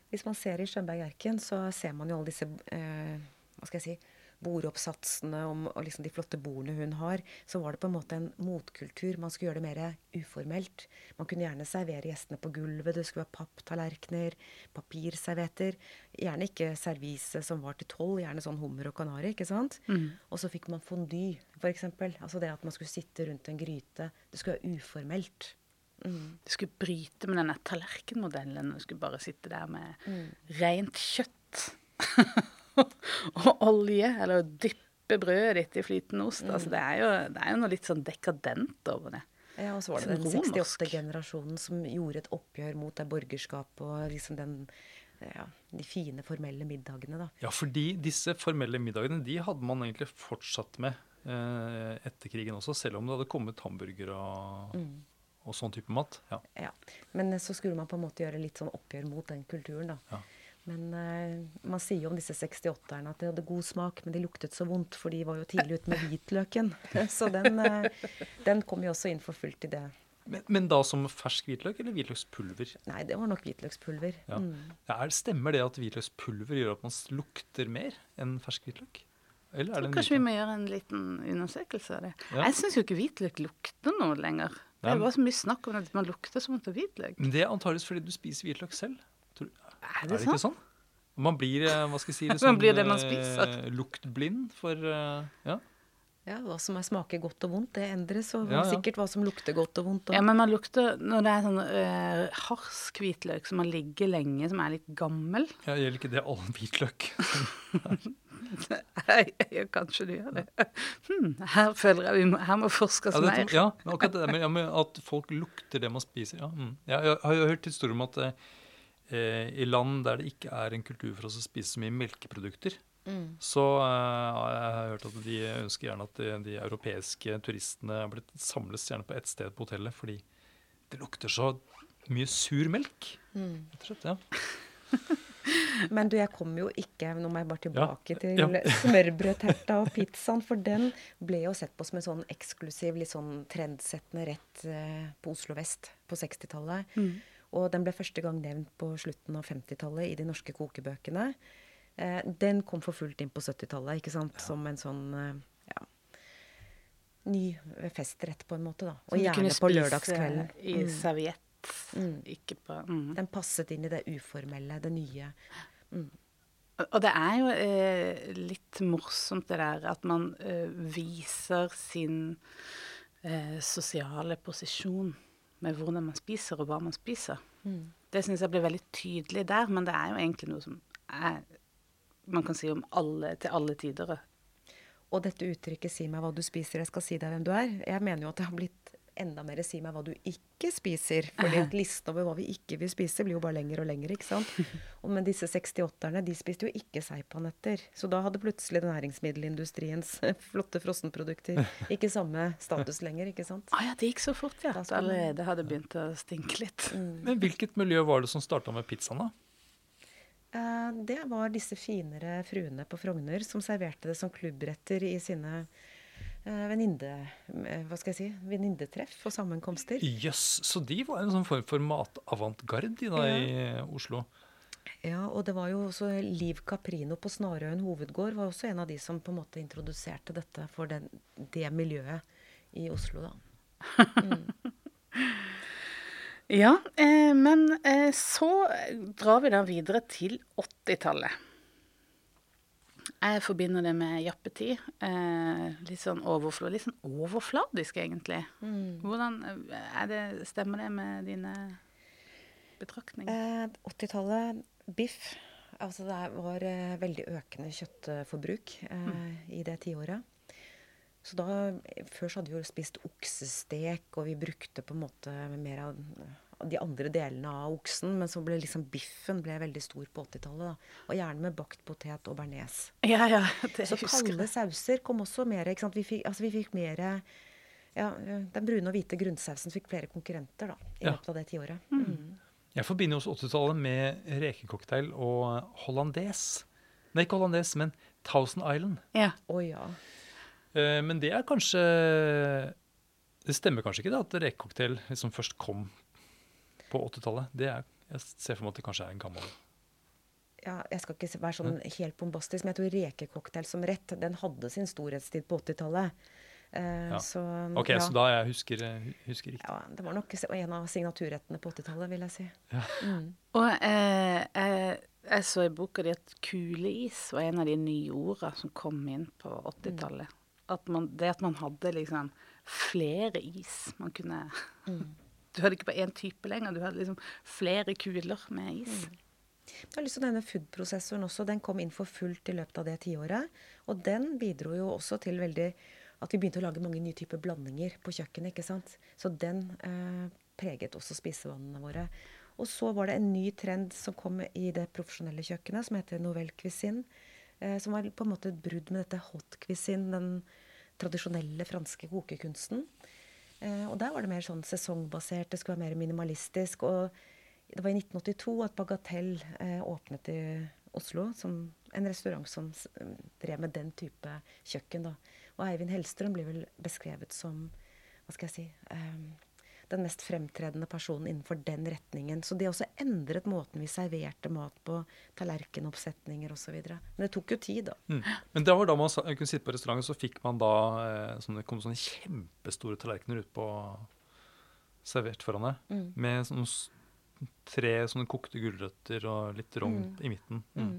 Hvis man ser i Skjønberg-erken, så ser man jo alle disse hva skal jeg si, bordoppsatsene om, og liksom de flotte bordene hun har, så var det på en måte en motkultur. Man skulle gjøre det mer uformelt. Man kunne gjerne servere gjestene på gulvet. Det skulle være papptallerkener, papirservietter. Gjerne ikke servise som var til tolv, gjerne sånn hummer og kanari. ikke sant? Mm. Og så fikk man fondy, f.eks. Altså det at man skulle sitte rundt en gryte. Det skulle være uformelt. Mm. Du skulle bryte med denne tallerkenmodellen. Du skulle bare sitte der med mm. rent kjøtt. og olje, eller å dyppe brødet ditt i flytende ost. Mm. Altså, det, er jo, det, er jo, noe litt sånn dekadent over det. Ja, og så var det den 68-generasjonen som gjorde et oppgjør mot det borgerskapet og liksom den ja, de fine, formelle middagene, da. Ja, fordi disse formelle middagene de hadde man egentlig fortsatt med eh, etter krigen også, selv om det hadde kommet hamburger og, mm. og sånn type mat. Ja. ja. Men så skulle man på en måte gjøre litt sånn oppgjør mot den kulturen, da. Ja. Men uh, man sier jo om disse 68-erne at de hadde god smak, men de luktet så vondt, for de var jo tidlig ute med hvitløken. så den, uh, den kom jo også inn for fullt i det. Men, men, da som fersk hvitløk eller hvitløkspulver? Nei, det var nok hvitløkspulver. Ja. Mm. Ja, stemmer det at hvitløkspulver gjør at man lukter mer enn fersk hvitløk? Eller er det Kanskje vi må gjøre en liten undersøkelse av det. Ja. Jeg syns jo ikke hvitløk lukter noe lenger. Det var så mye snakk om at man lukter som vondt av hvitløk. Men det er antakeligvis fordi du spiser hvitløk selv. Er det, er det ikke sånn? Man blir eh, hva skal jeg si, liksom, man blir det man spiser. Eh, luktblind for uh, ja. Ja, Hva som smaker godt og vondt, det endres. Og ja, ja. sikkert hva som lukter godt og vondt. Og... Ja, Men man lukter når det er sånn uh, harsk hvitløk som har ligget lenge, som er litt gammel. Ja, Gjelder ikke det all hvitløk? Jeg kanskje du gjør det. Hmm, her føler jeg vi må, her må forskes ja, det, mer. Ja, akkurat det med, med at folk lukter det man spiser. Ja, mm. jeg har jo hørt historier om at uh, eh, i land der det ikke er en kultur for oss å spise så mye melkeprodukter, mm. så eh, jeg har hørt at de ønsker gjerne at de, de europeiske turistene blitt samles gjerne på ett sted på hotellet, fordi det lukter så mye sur melk. Mm. Rett og ja. Men du, jeg kom jo ikke Nå må jeg bare tilbake ja, til ja. smørbrødterta og pizzaen. For den ble jo sett på som en sånn eksklusiv, litt sånn trendsettende rett eh, på Oslo vest på 60-tallet. Mm. Og den ble første gang nevnt på slutten av 50-tallet i de norske kokebøkene. Eh, den kom for fullt inn på 70-tallet, ikke sant? Ja. Som en sånn eh, ja, ny festrett, på en måte. da. Og gjerne på lørdagskvelden. I mm. serviett. Mm. Ikke på mm. Den passet inn i det uformelle, det nye. Mm. Og det er jo eh, litt morsomt det der at man eh, viser sin eh, sosiale posisjon med hvordan man spiser, og hva man spiser. Mm. Det syns jeg blir veldig tydelig der, men det er jo egentlig noe som er, man kan si om alle til alle tider. Og dette uttrykket 'si meg hva du spiser, jeg skal si deg hvem du er', jeg mener jo at det har blitt enda mer 'si meg hva du ikke spiser'. fordi at listen over hva vi ikke vil spise, blir jo bare lengre og lengre. ikke sant? Og Men disse 68-erne de spiste jo ikke seipanetter. Så da hadde plutselig næringsmiddelindustriens flotte frossenprodukter ikke samme status lenger. ikke sant? Ah, ja, det gikk så fort, ja. At allerede hadde begynt å stinke litt. Mm. Men hvilket miljø var det som starta med pizzaen, da? Eh, det var disse finere fruene på Frogner som serverte det som klubbretter i sine venninne, eh, hva skal jeg si, venninnetreff og sammenkomster. Jøss, yes, så de var en sånn form for matavantgarde ja. i Oslo? Ja, og det var jo også Liv Caprino på Snarøyen hovedgård var også en av de som på en måte introduserte dette for den, det miljøet i Oslo, da. Mm. ja, eh, men eh, så drar vi da videre til 80-tallet. Jeg forbinder det med jappetid. Eh, litt sånn overflod, litt sånn overfladisk, egentlig. Mm. Hvordan eh, det, Stemmer det med dine betraktninger? Eh, 80-tallet, biff. Altså det var eh, veldig økende kjøttforbruk eh, mm. i det tiåret. Så da, Før så hadde vi jo spist oksestek, og vi brukte på en måte mer av de andre delene av oksen, men så ble liksom biffen ble veldig stor på 80-tallet. Og gjerne med bakt potet og bearnés. Ja, ja, det Så kalde sauser kom også mer. ikke sant? Vi fikk, altså vi fikk mer ja, Den brune og hvite grunnsausen fikk flere konkurrenter da, i Ja. løpet av det tiåret. Mm. Jeg forbinder også 80-tallet med rekecocktail og hollandes. Nei, ikke hollandes, men Thousand Island. Ja. Oh, ja. Eh, Men det er kanskje Det stemmer kanskje ikke da, at rekecocktail liksom først kom på 80-tallet. Det er, Jeg ser for meg at det kanskje er en gammel ja. Jeg skal ikke være sånn helt bombastisk, men jeg tror rekecocktail som rett, den hadde sin storhetstid på 80-tallet. Uh, Ja. Så Ok, ja. så da jeg husker, husker riktig. ja, Det var nok en av signaturrettene på 80-tallet, vil jeg si. Mm. Og eh, jeg, jeg så i boka di at kuleis var en av de nye ordene som kom inn på 80-tallet. At man, det at man hadde liksom flere is. Man kunne Du hadde ikke bare én type lenger, du hadde liksom flere kuler med is. Jeg har lyst til å nevne foodprosessoren også. Den kom inn for fullt i løpet av det tiåret. Og den bidro jo også til veldig at vi begynte å lage mange nye typer blandinger på kjøkkenet. ikke sant? Så den eh, preget også spisevannene våre. Og så var det en ny trend som kom i det profesjonelle kjøkkenet, som heter Novelle cuisine. Eh, som var på en måte et brudd med dette hot cuisine, den tradisjonelle franske kokekunsten. Eh, og der var det mer sånn sesongbasert, det skulle være mer minimalistisk. Og det var i 1982 at Bagatell eh, åpnet i Oslo, som en restaurant som drev med den type kjøkken. da. Og Eivind Hellstrøm blir vel beskrevet som hva skal jeg si, eh, den mest fremtredende personen innenfor den retningen. Så det også endret måten vi serverte mat på, tallerkenoppsetninger osv. Men det tok jo tid, da. Mm. Men det var da man kunne sitte på restauranten, så fikk man da sånne, kom sånne kjempestore tallerkener ut på servert foran deg. Mm. Med sånne tre sånne kokte gulrøtter og litt rogn i midten. Mm.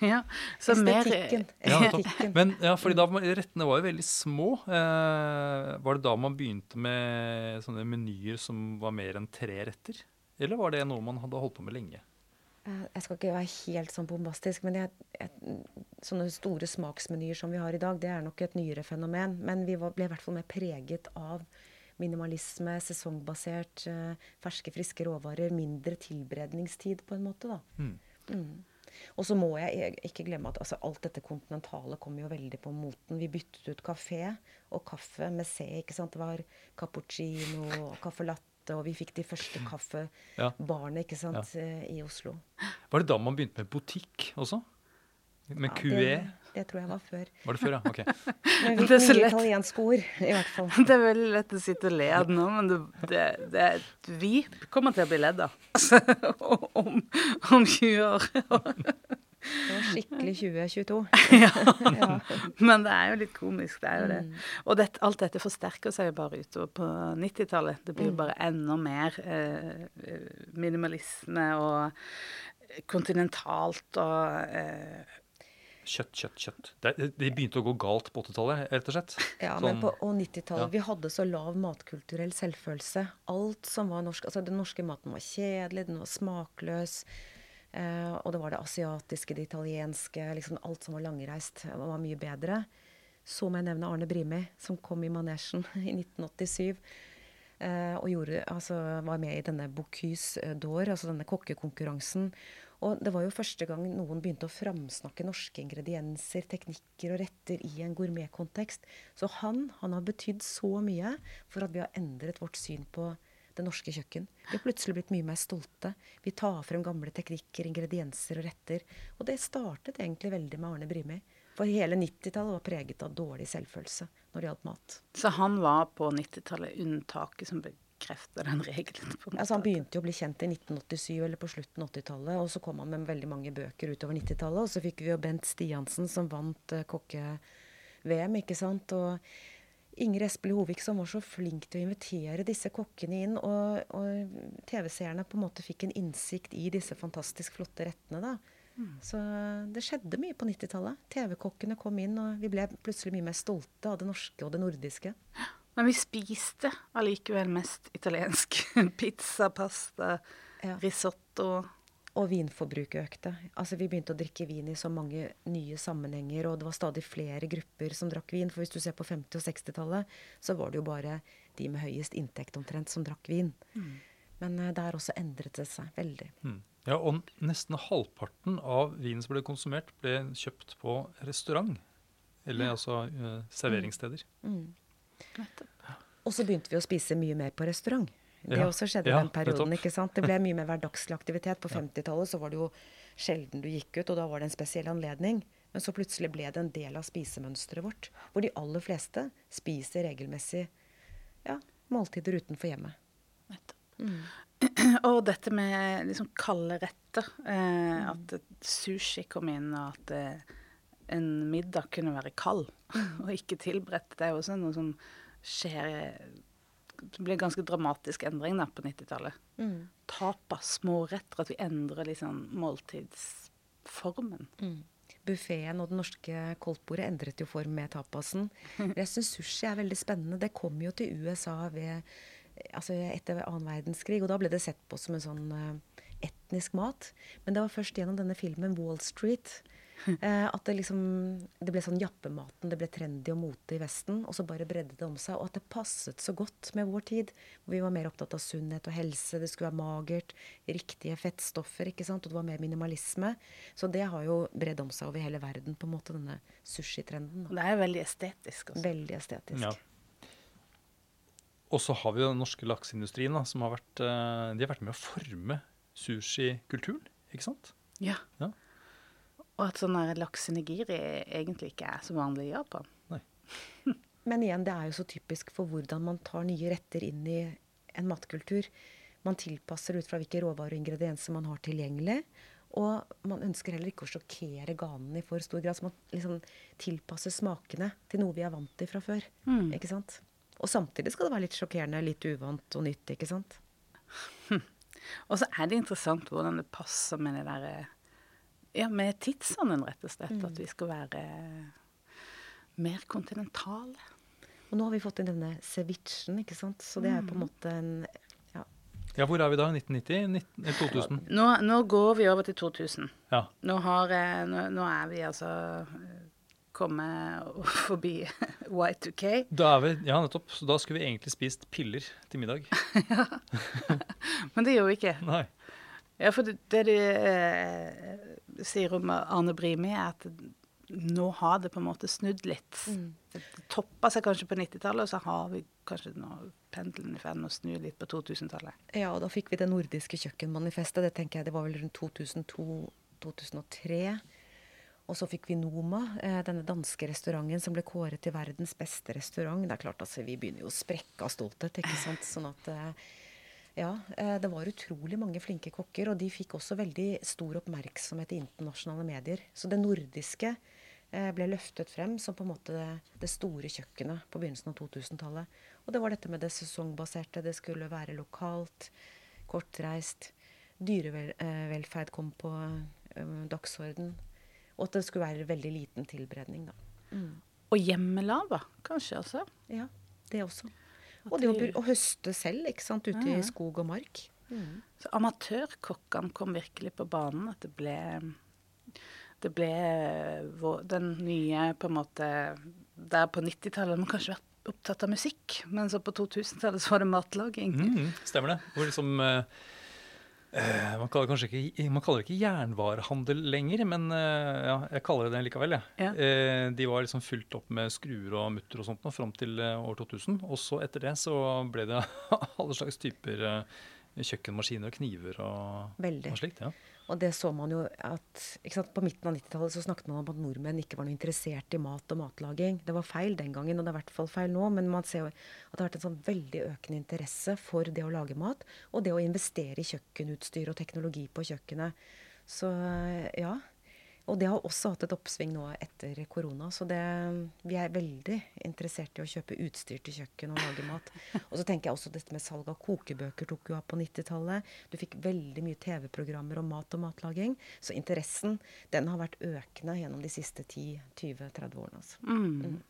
Ja, så mer Estetikken. Ja, Men ja, fordi da, rettene var jo veldig små. Eh, var det da man begynte med sånne menyer som var mer enn tre retter? Eller var det noe man hadde holdt på med lenge? Eh, Jeg skal ikke være helt sånn bombastisk, men jeg, jeg, sånne store smaksmenyer som vi har i dag, det er nok et nyere fenomen. Men vi var, ble i hvert fall mer preget av minimalisme, sesongbasert, eh, ferske, friske råvarer, mindre tilberedningstid på en måte, da. Mm. Mm. Og så må jeg e- ikke glemme at altså, alt dette kontinentale kom jo veldig på moten. Vi byttet ut kafé og kaffe med C. ikke sant? Det var cappuccino og caffè latte, og vi fikk de første kaffebarene ikke sant, ja. i Oslo. Var det da man begynte med butikk også? Med Ja, QE? Det, tror jeg var før. Var det før, ja? Ok. Men vi Det er fikk så mye lett. italienske ord, i hvert fall. Det er veldig lett å sitte og le av nå, men det, det, det, vi kommer til å bli ledd av om, om 20 år. Det var skikkelig 2022. ja. Ja. Men det er jo litt komisk, det er jo det. Mm. Og det, alt dette forsterker seg jo bare utover på 90-tallet. Det Mm. blir jo bare enda mer eh, minimalisme og kontinentalt og eh, Kjøtt, kjøtt, kjøtt. Det, det begynte å gå galt på 80-tallet, rett og slett. Ja, Sånn- men på og 90-tallet ja. Vi hadde så lav matkulturell selvfølelse. Alt som var norsk Altså, den norske maten var kjedelig, den var smakløs. Eh, og det var det asiatiske, det italienske liksom Alt som var langreist, eh, var mye bedre. Så må jeg nevne Arne Brimi, som kom i manesjen i 1987. Eh, og gjorde, altså, var med i denne Bocuse d'Or, altså denne kokkekonkurransen. Og det var jo første gang noen begynte å framsnakke norske ingredienser, teknikker og retter i en gourmetkontekst. Så han, han har betydd så mye for at vi har endret vårt syn på det norske kjøkken. Vi har plutselig blitt mye mer stolte. Vi tar frem gamle teknikker, ingredienser og retter. Og det startet egentlig veldig med Arne Brimi. For hele 90-tallet var preget av dårlig selvfølelse når det gjaldt mat. Så han var på 90-tallet unntaket som bekrefter den regelen. Altså Han begynte jo å bli kjent i 1987 eller på slutten av 80-tallet. Og så kom han med veldig mange bøker utover 90-tallet. Og så fikk vi jo Bent Stiansen som vant uh, kokke-VM, ikke sant. Og Ingrid Espelid Hovik som var så flink til å invitere disse kokkene inn. Og, og TV-seerne på en måte fikk en innsikt i disse fantastisk flotte rettene, da. Så det skjedde mye på 90-tallet. TV-kokkene kom inn, og vi ble plutselig mye mer stolte av det norske og det nordiske. Men vi spiste allikevel mest italiensk. Pizza, pasta, Ja. risotto. Og vinforbruket økte. Altså Vi begynte å drikke vin i så mange nye sammenhenger, og det var stadig flere grupper som drakk vin. For hvis du ser på 50- og 60-tallet, så var det jo bare de med høyest inntekt omtrent som drakk vin. Men eh, der også endret det seg veldig. Mm. Ja, og nesten halvparten av vinen som ble konsumert, ble kjøpt på restaurant. Eller altså uh, serveringssteder. Mm. Og så begynte vi å spise mye mer på restaurant. Det Ja. også skjedde i Ja, den perioden. ikke sant? Det ble mye mer hverdagslig aktivitet. På 50-tallet så var det jo sjelden du gikk ut, og da var det en spesiell anledning. Men så plutselig ble det en del av spisemønsteret vårt. Hvor de aller fleste spiser regelmessig ja, måltider utenfor hjemmet. Og dette med liksom kalde retter. Eh, At sushi kom inn, og at eh, en middag kunne være kald og ikke tilberedt. Det er jo også noe som skjer Det blir en ganske dramatisk endring da på 90-tallet. Tapas, småretter, at vi endrer liksom måltidsformen. Buffeen og det norske koldtbordet endret jo form med tapasen. Jeg syns sushi er veldig spennende. Det kom jo til USA ved, altså etter annen verdenskrig, og da ble det sett på som en sånn eh, etnisk mat. Men det var først gjennom denne filmen Wall Street at det liksom Det ble sånn jappematen. Det ble trendy og mote i Vesten. Og så bare bredde det om seg. Og at det passet så godt med vår tid. Hvor vi var mer opptatt av sunnhet og helse. Det skulle være magert. Riktige fettstoffer. ikke sant? Og det var mer minimalisme. Så det har jo bredd om seg over hele verden, på en måte, denne sushitrenden. Og det er veldig estetisk. Også. Veldig estetisk. Ja. Og så har vi jo den norske lakseindustrien, som har vært, eh, de har vært med å forme sushikulturen. Ikke sant? Ja. Ja. Og at sånn der laksenigiri egentlig ikke er så vanlig i Japan. Men igjen, det er jo så typisk for hvordan man tar nye retter inn i en matkultur. Man tilpasser ut fra hvilke råvarer og ingredienser man har tilgjengelig. Og man ønsker heller ikke å sjokkere ganen i for stor grad. Så man liksom tilpasser smakene til noe vi er vant til fra før. Ikke sant? Og samtidig skal det være litt sjokkerende, litt uvant og nytt, ikke sant? Og så er det interessant hvordan det passer med det derre Ja, med tidsånden, rett og slett. At vi skal være mer kontinentale. Og nå har vi fått inn denne cevichen, ikke sant. Så det er på en måte en ja. Ja, hvor er vi da? 1990? 19, 2000? Nå, nå går vi over til 2000. Ja. Nå, har, eh, nå, nå er vi altså eh, kommet forbi Y2K. Da er vi, ja, nettopp. Så da skulle vi egentlig spist piller til middag. ja. Men det gjør vi ikke. Nei. Ja, for det, det du eh, sier om Arne Brimi, er at nå har det på en måte snudd litt. Det toppa seg kanskje på 90-tallet, og så har vi kanskje nå pendelen i ferd med å snu litt på 2000-tallet. Ja, og da fikk vi det nordiske kjøkkenmanifestet. Det tenker jeg det var vel rundt 2002-2003. Og så fikk vi Noma, eh, denne danske restauranten som ble kåret til verdens beste restaurant. Det er klart, altså, Vi begynner jo å sprekke av stolthet. ikke sant? Sånn at, eh, ja, eh, Det var utrolig mange flinke kokker, og de fikk også veldig stor oppmerksomhet i internasjonale medier. Så det nordiske eh, ble løftet frem som på en måte det, store kjøkkenet på begynnelsen av 2000-tallet. Og det var dette med det sesongbaserte. Det skulle være lokalt, kortreist. Dyrevelferd kom på eh, dagsorden. Og at det skulle være veldig liten tilberedning, da. Og hjemmelaga, kanskje også. Ja, det også. Og det å, å høste selv, ikke sant, ute Ja. i skog og mark. Så amatørkokkene kom virkelig på banen. At det ble det ble den nye på en måte Der på 90-tallet har man kanskje vært opptatt av musikk, men så på 2000-tallet så var det matlaging. Mm, stemmer det. Hvor liksom eh, man, kaller kanskje ikke, man kaller det ikke jernvarehandel lenger, men eh, ja, jeg kaller det det likevel. Ja. Ja. Eh, de var liksom fylt opp med skruer og mutter og sånt nå, fram til eh, år 2000. Og så etter det så ble det alle slags typer eh, kjøkkenmaskiner og kniver og, og slikt. ja. Og det så man jo at sant, På midten av 90-tallet så snakket man om at nordmenn ikke var noe interessert i mat og matlaging. Det var feil den gangen, og det er i hvert fall feil nå. Men man ser jo at det har vært en sånn veldig økende interesse for det å lage mat. Og det å investere i kjøkkenutstyr og teknologi på kjøkkenet. Så ja. Og det har også hatt et oppsving nå etter korona. Så det, vi er veldig interessert i å kjøpe utstyr til kjøkken og lage mat. Og så tenker jeg også dette med salg av kokebøker tok jo av på 90-tallet. Du fikk veldig mye TV-programmer om mat og matlaging. Så interessen den har vært økende gjennom de siste 10-20-30 årene. Altså. Mm. Hm.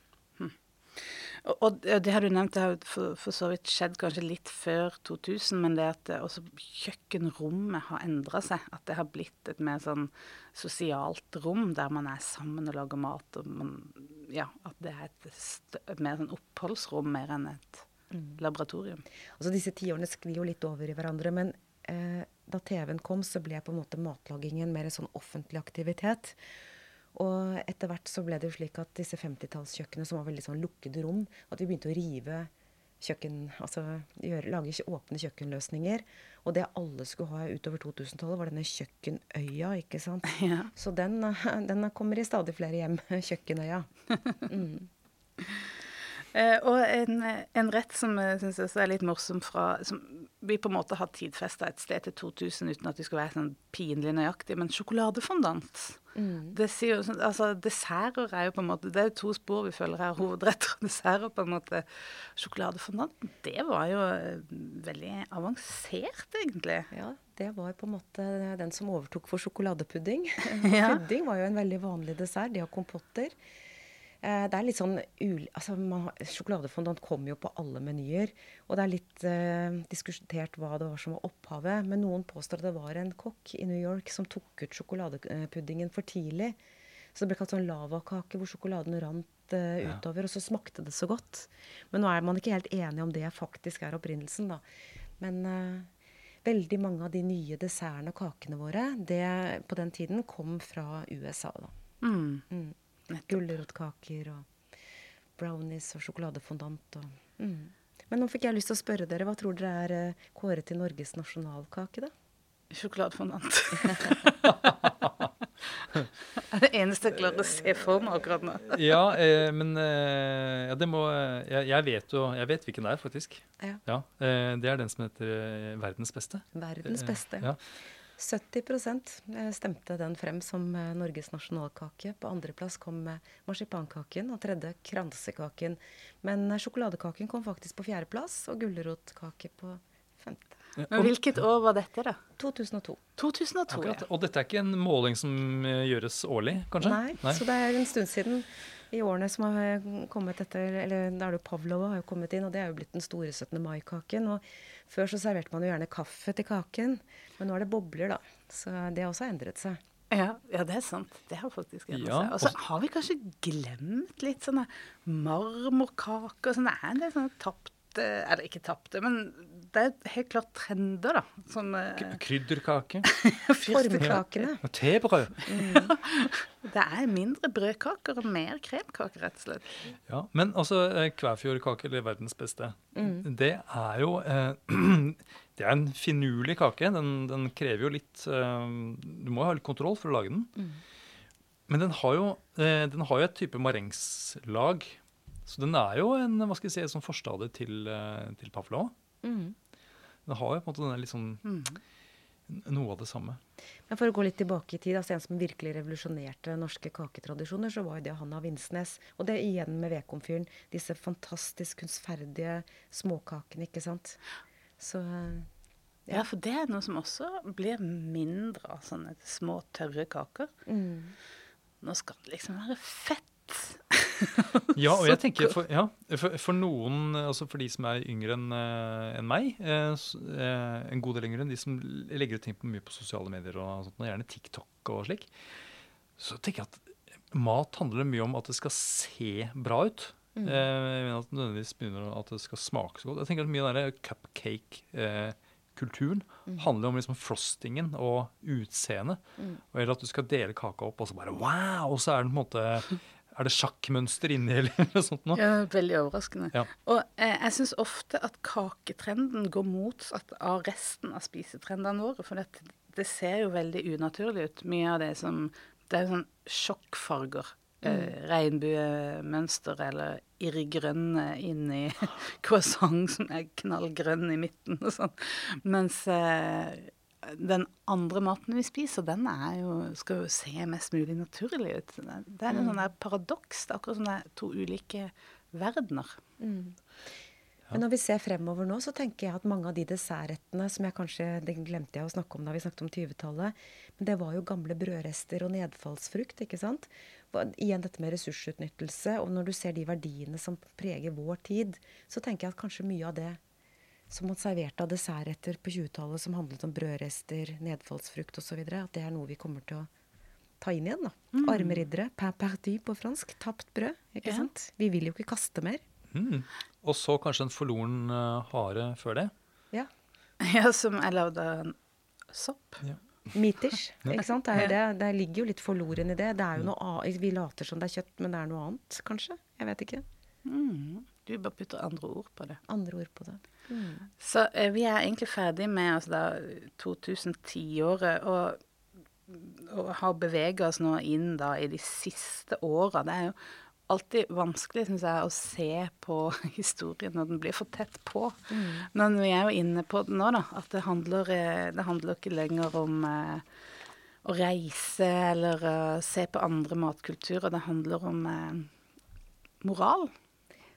Og, det har du nevnt, det har for, for så vidt skjedd kanskje litt før 2000, men det at eh, også kjøkkenrommet har endra seg. At det har blitt et mer sånn sosialt rom der man er sammen og lager mat. og man, ja, At det er et, et mer sånn oppholdsrom mer enn et laboratorium. Altså Disse tiårene sklir jo litt over i hverandre. Men eh, da TV-en kom, så ble på en måte matlagingen mer en sånn offentlig aktivitet. Og etter hvert så ble det jo slik at disse 50-tallskjøkkenene, som var veldig sånn lukkede rom, at vi begynte å rive kjøkken, altså gjøre, lage åpne kjøkkenløsninger. Og det alle skulle ha utover 2000-tallet, var denne kjøkkenøya, ikke sant. Ja. Så den, den kommer i stadig flere hjem, kjøkkenøya. Mm. Eh, og en, en rett som jeg syns er litt morsom fra som Vi på en måte har tidfesta et sted til 2000 uten at det skulle være sånn pinlig nøyaktig, men sjokoladefondant. Mm. Det sier jo, sånn- altså Desserter er jo på en måte Det er jo to spor vi føler her. Hovedretter og desserter. på en måte. Sjokoladefondant, det var jo eh, veldig avansert, egentlig. Ja, det var på en måte den som overtok for sjokoladepudding. Ja. Pudding var jo en veldig vanlig dessert. De har kompotter. Eh, det er litt sånn ul... Altså, man, sjokoladefondant kommer jo på alle menyer. Og det er litt eh, diskutert hva det var som var opphavet. Men noen påstår at det var en kokk i New York som tok ut sjokoladepuddingen for tidlig. Så det ble kalt sånn lavakake hvor sjokoladen rant eh, Ja. utover. Og så smakte det så godt. Men nå er man ikke helt enig om det faktisk er opprinnelsen, da. Men eh, veldig mange av de nye dessertene og kakene våre det, på den tiden kom fra USA. da. Mm. Mm. Gulrotkaker og brownies og sjokoladefondant. Og, mm. Men nå fikk jeg lyst til å spørre dere, hva tror dere er eh, kåret til Norges nasjonalkake, da? Sjokoladefondant. det er det eneste jeg klarer å se for meg akkurat nå. Ja, eh, men eh, ja, det må jeg, jeg vet jo Jeg vet hvilken det er, faktisk. Ja. eh, det er den som heter eh, Verdens beste. Verdens Eh, beste. Ja. 70% stemte den frem som eh, Norges nasjonalkake. På andreplass kom eh, marsipankaken, og tredje kransekaken. Men eh, sjokoladekaken kom faktisk på fjerdeplass, og gulrotkake på femte. Men hvilket år var dette, da? 2002. 2002, Akkurat. Og dette er ikke en måling som eh, gjøres årlig, kanskje? Nei, så det er en stund siden. I årene som har kommet etter Eller da er det jo Pavlova har jo kommet inn, og det er jo blitt den store 17. mai-kaken. Og før så serverte man jo gjerne kaffe til kaken, men nå er det bobler, da. Så det har også endret seg. Ja, ja, det er sant. Det har faktisk endret Ja, seg. Og så har vi kanskje glemt litt sånne marmorkaker. Sånn, det er en del sånne tapte Eller ikke tapte, men det er helt klart trender, da. Som eh, Krydderkake. Formkakene. Og tebrød. Det er mindre brødkaker og mer kremkaker, rett og slett. Ja, men altså, eh, Kvæfjordkake, eller verdens beste, Mm. det er jo eh, Det er en finurlig kake. Den, den krever jo litt eh, Du må jo ha litt kontroll for å lage den. Mm. Men den har jo, eh, den har jo et type marengslag. Så den er jo en hva skal jeg si, et sånn forstadie til, eh, til pavlova. Mm. Det har jo på en måte denne sånn Mm. noe av det samme. Men for å gå litt tilbake i tid, altså en som virkelig revolusjonerte norske kaketradisjoner, så var jo det Hanna Vinsnes. Og det igjen med Vekomfyren Disse fantastisk kunstferdige småkakene, ikke sant. Så Ja, for det er noe som også blir mindre av sånne små, tørre kaker. mm. Nå skal det liksom være fett. Ja, og jeg tenker for, ja, for, for noen, altså for de som er yngre enn en meg, eh, eh, en god del yngre enn de som legger ut ting på mye på sosiale medier, og sånt, og gjerne TikTok og slik, så tenker jeg at mat handler mye om at det skal se bra ut. Mm. Eh, jeg mener at nødvendigvis begynner at det skal smake så godt. Jeg tenker at mye av den cupcake-kulturen Mm. handler om liksom frostingen og utseendet. Mm. Eller at du skal dele kaka opp, og så bare wow! Og så er den på en måte Er det sjakkmønster inni, eller noe sånt noe? Ja, veldig overraskende. Ja. Og eh, jeg syns ofte at kaketrenden går motsatt av resten av spisetrendene våre. For det, det ser jo veldig unaturlig ut. Mye av det som Det er sånn sjokkfarger. Eh, regnbuemønster eller irrgrønne inni croissant som er knallgrønn i midten og sånn. Mens eh, den andre maten vi spiser, den er jo, skal jo se mest mulig naturlig ut. Det er- en mm. sånn der paradoks. Det er akkurat er to ulike verdener. Mm. Men når vi ser fremover nå, så tenker jeg at mange av de dessertrettene som jeg kanskje Det glemte jeg å snakke om da vi snakket om 20-tallet. Men det var jo gamle brødrester og nedfallsfrukt, ikke sant. Igjen dette med ressursutnyttelse. Og når du ser de verdiene som preger vår tid, så tenker jeg at kanskje mye av det som man serverte av dessertretter på 20-tallet, som handlet om brødrester, nedfallsfrukt osv., at det er noe vi kommer til å ta inn igjen. da. Armeriddere, pain perdu på fransk. Tapt brød. ikke Ja. sant? Vi vil jo ikke kaste mer. Mm. Og så kanskje en forloren uh, hare før det. Ja. Ja, som er lagd av en sopp. Ja. Meatish. Ikke sant? Det, er jo det. det ligger jo litt forloren i det. Det er jo noe annet. Vi later som det er kjøtt, men det er noe annet, kanskje. Jeg vet ikke. Mm. Du bare putter andre ord på det. Andre ord på det. Så eh, vi er egentlig ferdig med altså, 2010-året og, og har beveget oss nå inn da i de siste åra. Det er jo alltid vanskelig, syns jeg, å se på historien når den blir for tett på. Men vi er jo inne på det nå, da. At det handler, eh, det handler ikke lenger om eh, å reise eller uh, se på andre matkulturer. Det handler om eh, moral.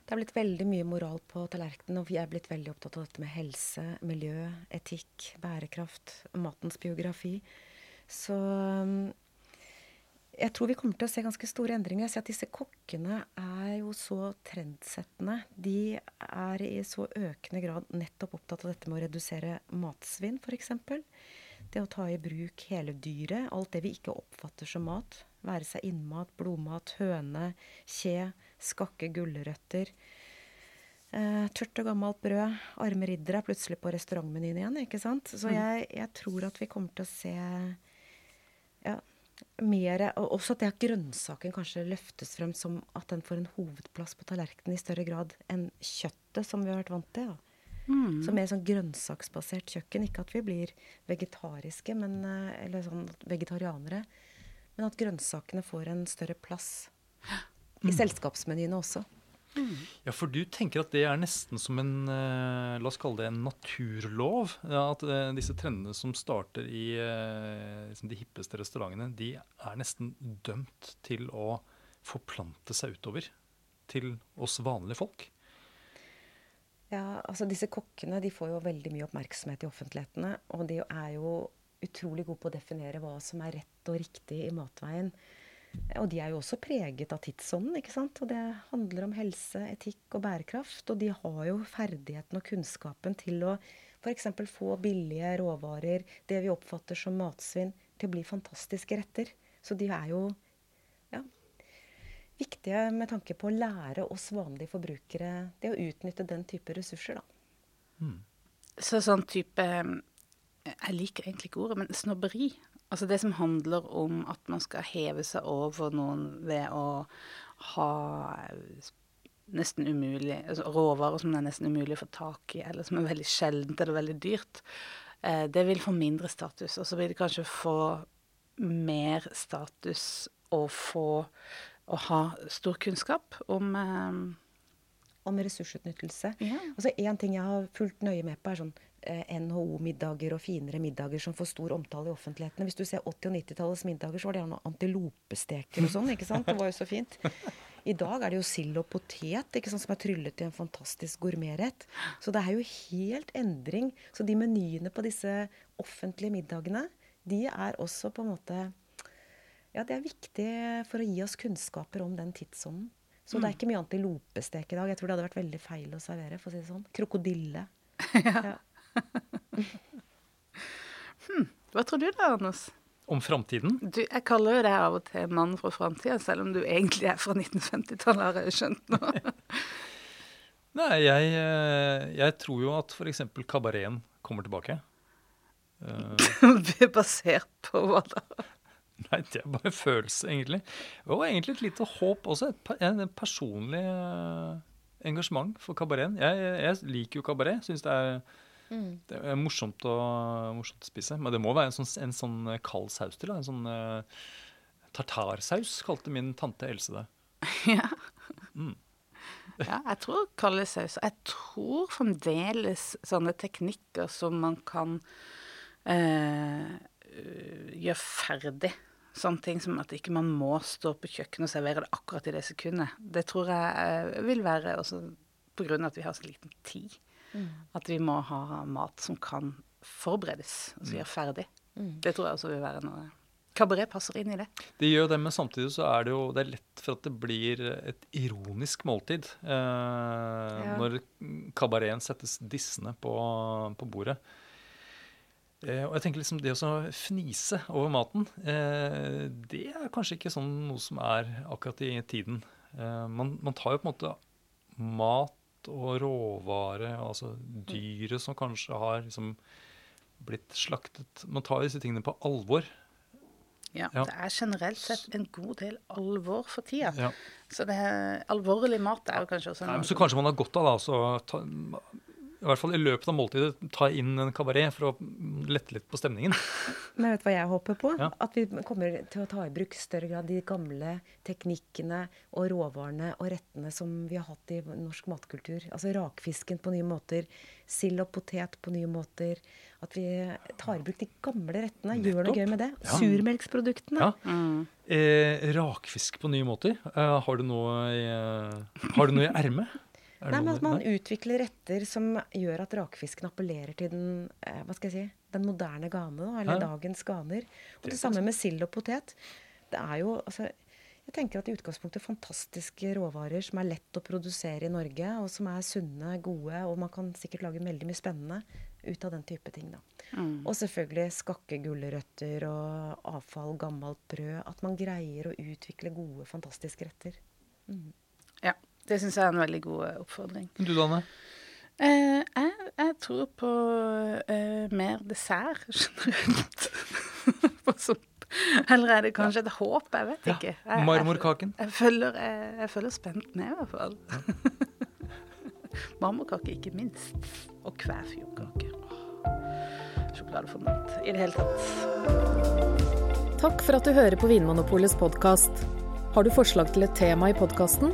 Det er blitt veldig mye moral på tallerkenen, og vi er blitt veldig opptatt av dette med helse, miljø, etikk, bærekraft, matens biografi. Så jeg tror vi kommer til å se ganske store endringer. Jeg ser at disse kokkene er jo så trendsettende. De er i så økende grad nettopp opptatt av dette med å redusere matsvinn, f.eks. Det å ta i bruk hele dyret, alt det vi ikke oppfatter som mat. Være seg innmat, blodmat, høne, kje, skakke gulrøtter. Eh, tørt og gammelt brød. Arme riddere er plutselig på restaurantmenyen igjen. ikke sant? Så jeg, jeg tror at vi kommer til å se ja, mer og Også at det at grønnsaken kanskje løftes frem som at den får en hovedplass på tallerkenen i større grad enn kjøttet, som vi har vært vant til. da. Så mer sånn grønnsaksbasert kjøkken. Ikke at vi blir vegetariske, men, eh, eller sånn vegetarianere. Men at grønnsakene får en større plass i selskapsmenyene også. Ja, for du tenker at det er nesten som en eh, La oss kalle det en naturlov. At eh, disse trendene som starter i eh, liksom de hippeste restaurantene, de er nesten dømt til å forplante seg utover til oss vanlige folk. Ja, altså Disse kokkene de får jo veldig mye oppmerksomhet i offentlighetene. Og de er jo utrolig gode på å definere hva som er rett og riktig i matveien. Og de er jo også preget av tidsånden. ikke sant? Og det handler om helse, etikk og bærekraft. Og de har jo ferdigheten og kunnskapen til å f.eks. få billige råvarer, det vi oppfatter som matsvinn, til å bli fantastiske retter. Så de er jo ja, viktige med tanke på å lære oss vanlige forbrukere det å utnytte den type ressurser, da. Så sånn type Jeg liker egentlig ikke ordet, men snobberi. Altså det som handler om at man skal heve seg over noen ved å ha nesten umulig altså råvarer som det er nesten umulig å få tak i, eller som er veldig sjeldent eller veldig dyrt. Eh, det vil få mindre status. Og så vil det kanskje få mer status å få å ha stor kunnskap om eh, Om ressursutnyttelse. Ja. Altså En ting jeg har fulgt nøye med på, er sånn eh, NHO-middager og finere middager som får stor omtale i offentligheten. Hvis du ser 80- og 90-tallets middager, så var det gjerne antilopesteker og sånn. ikke sant? Det var jo så fint. I dag er det jo sild og potet ikke sant, som er tryllet til en fantastisk gourmetrett. Så det er jo helt endring. Så de menyene på disse offentlige middagene, de er også på en måte Ja, det er viktig for å gi oss kunnskaper om den tidsånden. Så det er ikke mye antilopestek i dag. Jeg tror det hadde vært veldig feil å servere. for å si det sånn. Krokodille. Ja. Hva tror du da, Anders? Om framtiden? Jeg kaller jo deg av og til mannen fra framtida, selv om du egentlig er fra 1950-tallet, har jeg skjønt nå. Nei, jeg, eh, jeg tror jo at f.eks. kabareten kommer tilbake. Eh, Basert på hva da? Nei, det er bare en følelse, egentlig. Og egentlig et lite håp også. Et, en personlig eh, engasjement for kabareten. Jeg, jeg liker jo kabaret. Syns det, er- det er morsomt å, morsomt å spise. Men det må være en sånn, en sånn kald saus til. Da. En sånn uh, tartarsaus, kalte min tante Else det. Ja. ja, jeg tror kalde saus. Jeg tror fremdeles sånne teknikker som man kan uh, gjøre ferdig. Sånne ting som at ikke man må stå på kjøkkenet og servere det akkurat i det sekundet. Det tror jeg eh, vil være også av at vi har så liten tid. At vi må ha mat som kan forberedes, altså gjøre ferdig. Det tror jeg også vil være noe Kabaret passer inn i det. Det gjør det, men samtidig så er det jo det er lett for at det blir et ironisk måltid. Eh, Når kabareten settes dissende på, på bordet. Eh, og jeg tenker liksom Det å fnise over maten, eh, det er kanskje ikke sånn noe som er akkurat i tiden. Eh, man, man tar jo på en måte mat og råvare, altså dyret som kanskje har liksom blitt slaktet Man tar disse tingene på alvor. Ja, Ja. Det er generelt sett en god del alvor for tida. Ja. Så det er, alvorlig mat er jo kanskje også Nei, en men så kanskje man har godt av da, så ta, i hvert fall i løpet av måltidet ta inn en kabaret for å lette litt på stemningen. Men vet du hva jeg håper på? Ja. At vi kommer til å ta i bruk større grad de gamle teknikkene og råvarene og rettene som vi har hatt i norsk matkultur. Altså rakfisken på nye måter, sild og potet på nye måter. At vi tar i bruk de gamle rettene, gjør noe gøy med det. Ja. Surmelksproduktene. Ja. Eh, rakfisk på nye måter. Eh, har du noe i, eh, har du noe i ermet? Nei, men at man utvikler retter som gjør at rakfisken appellerer til den, eh, hva skal jeg si, den moderne gane, eller Ja. dagens ganer. Og Det det, samme med sild og potet. Det er jo, altså, jeg tenker at i utgangspunktet fantastiske råvarer som er lett å produsere i Norge, og som er sunne, gode, og man kan sikkert lage veldig mye spennende ut av den type ting. da. Mm. Og selvfølgelig skakke gulrøtter og avfall, gammelt brød. At man greier å utvikle gode, fantastiske retter. Ja, det syns jeg er en veldig god eh, oppfordring. Du, Danne? Eh, jeg, jeg tror på eh, mer dessert generelt. Eller er det kanskje et håp? Jeg vet Ja, ikke. Jeg, Marmorkaken. Jeg, jeg, følger, jeg, jeg følger spent med, i hvert fall. Marmorkake, ikke minst. Og kvæfjordkake. Sjokoladefondant. I det hele tatt. Takk for at du hører på Vinmonopolets podkast. Har du forslag til et tema i podkasten?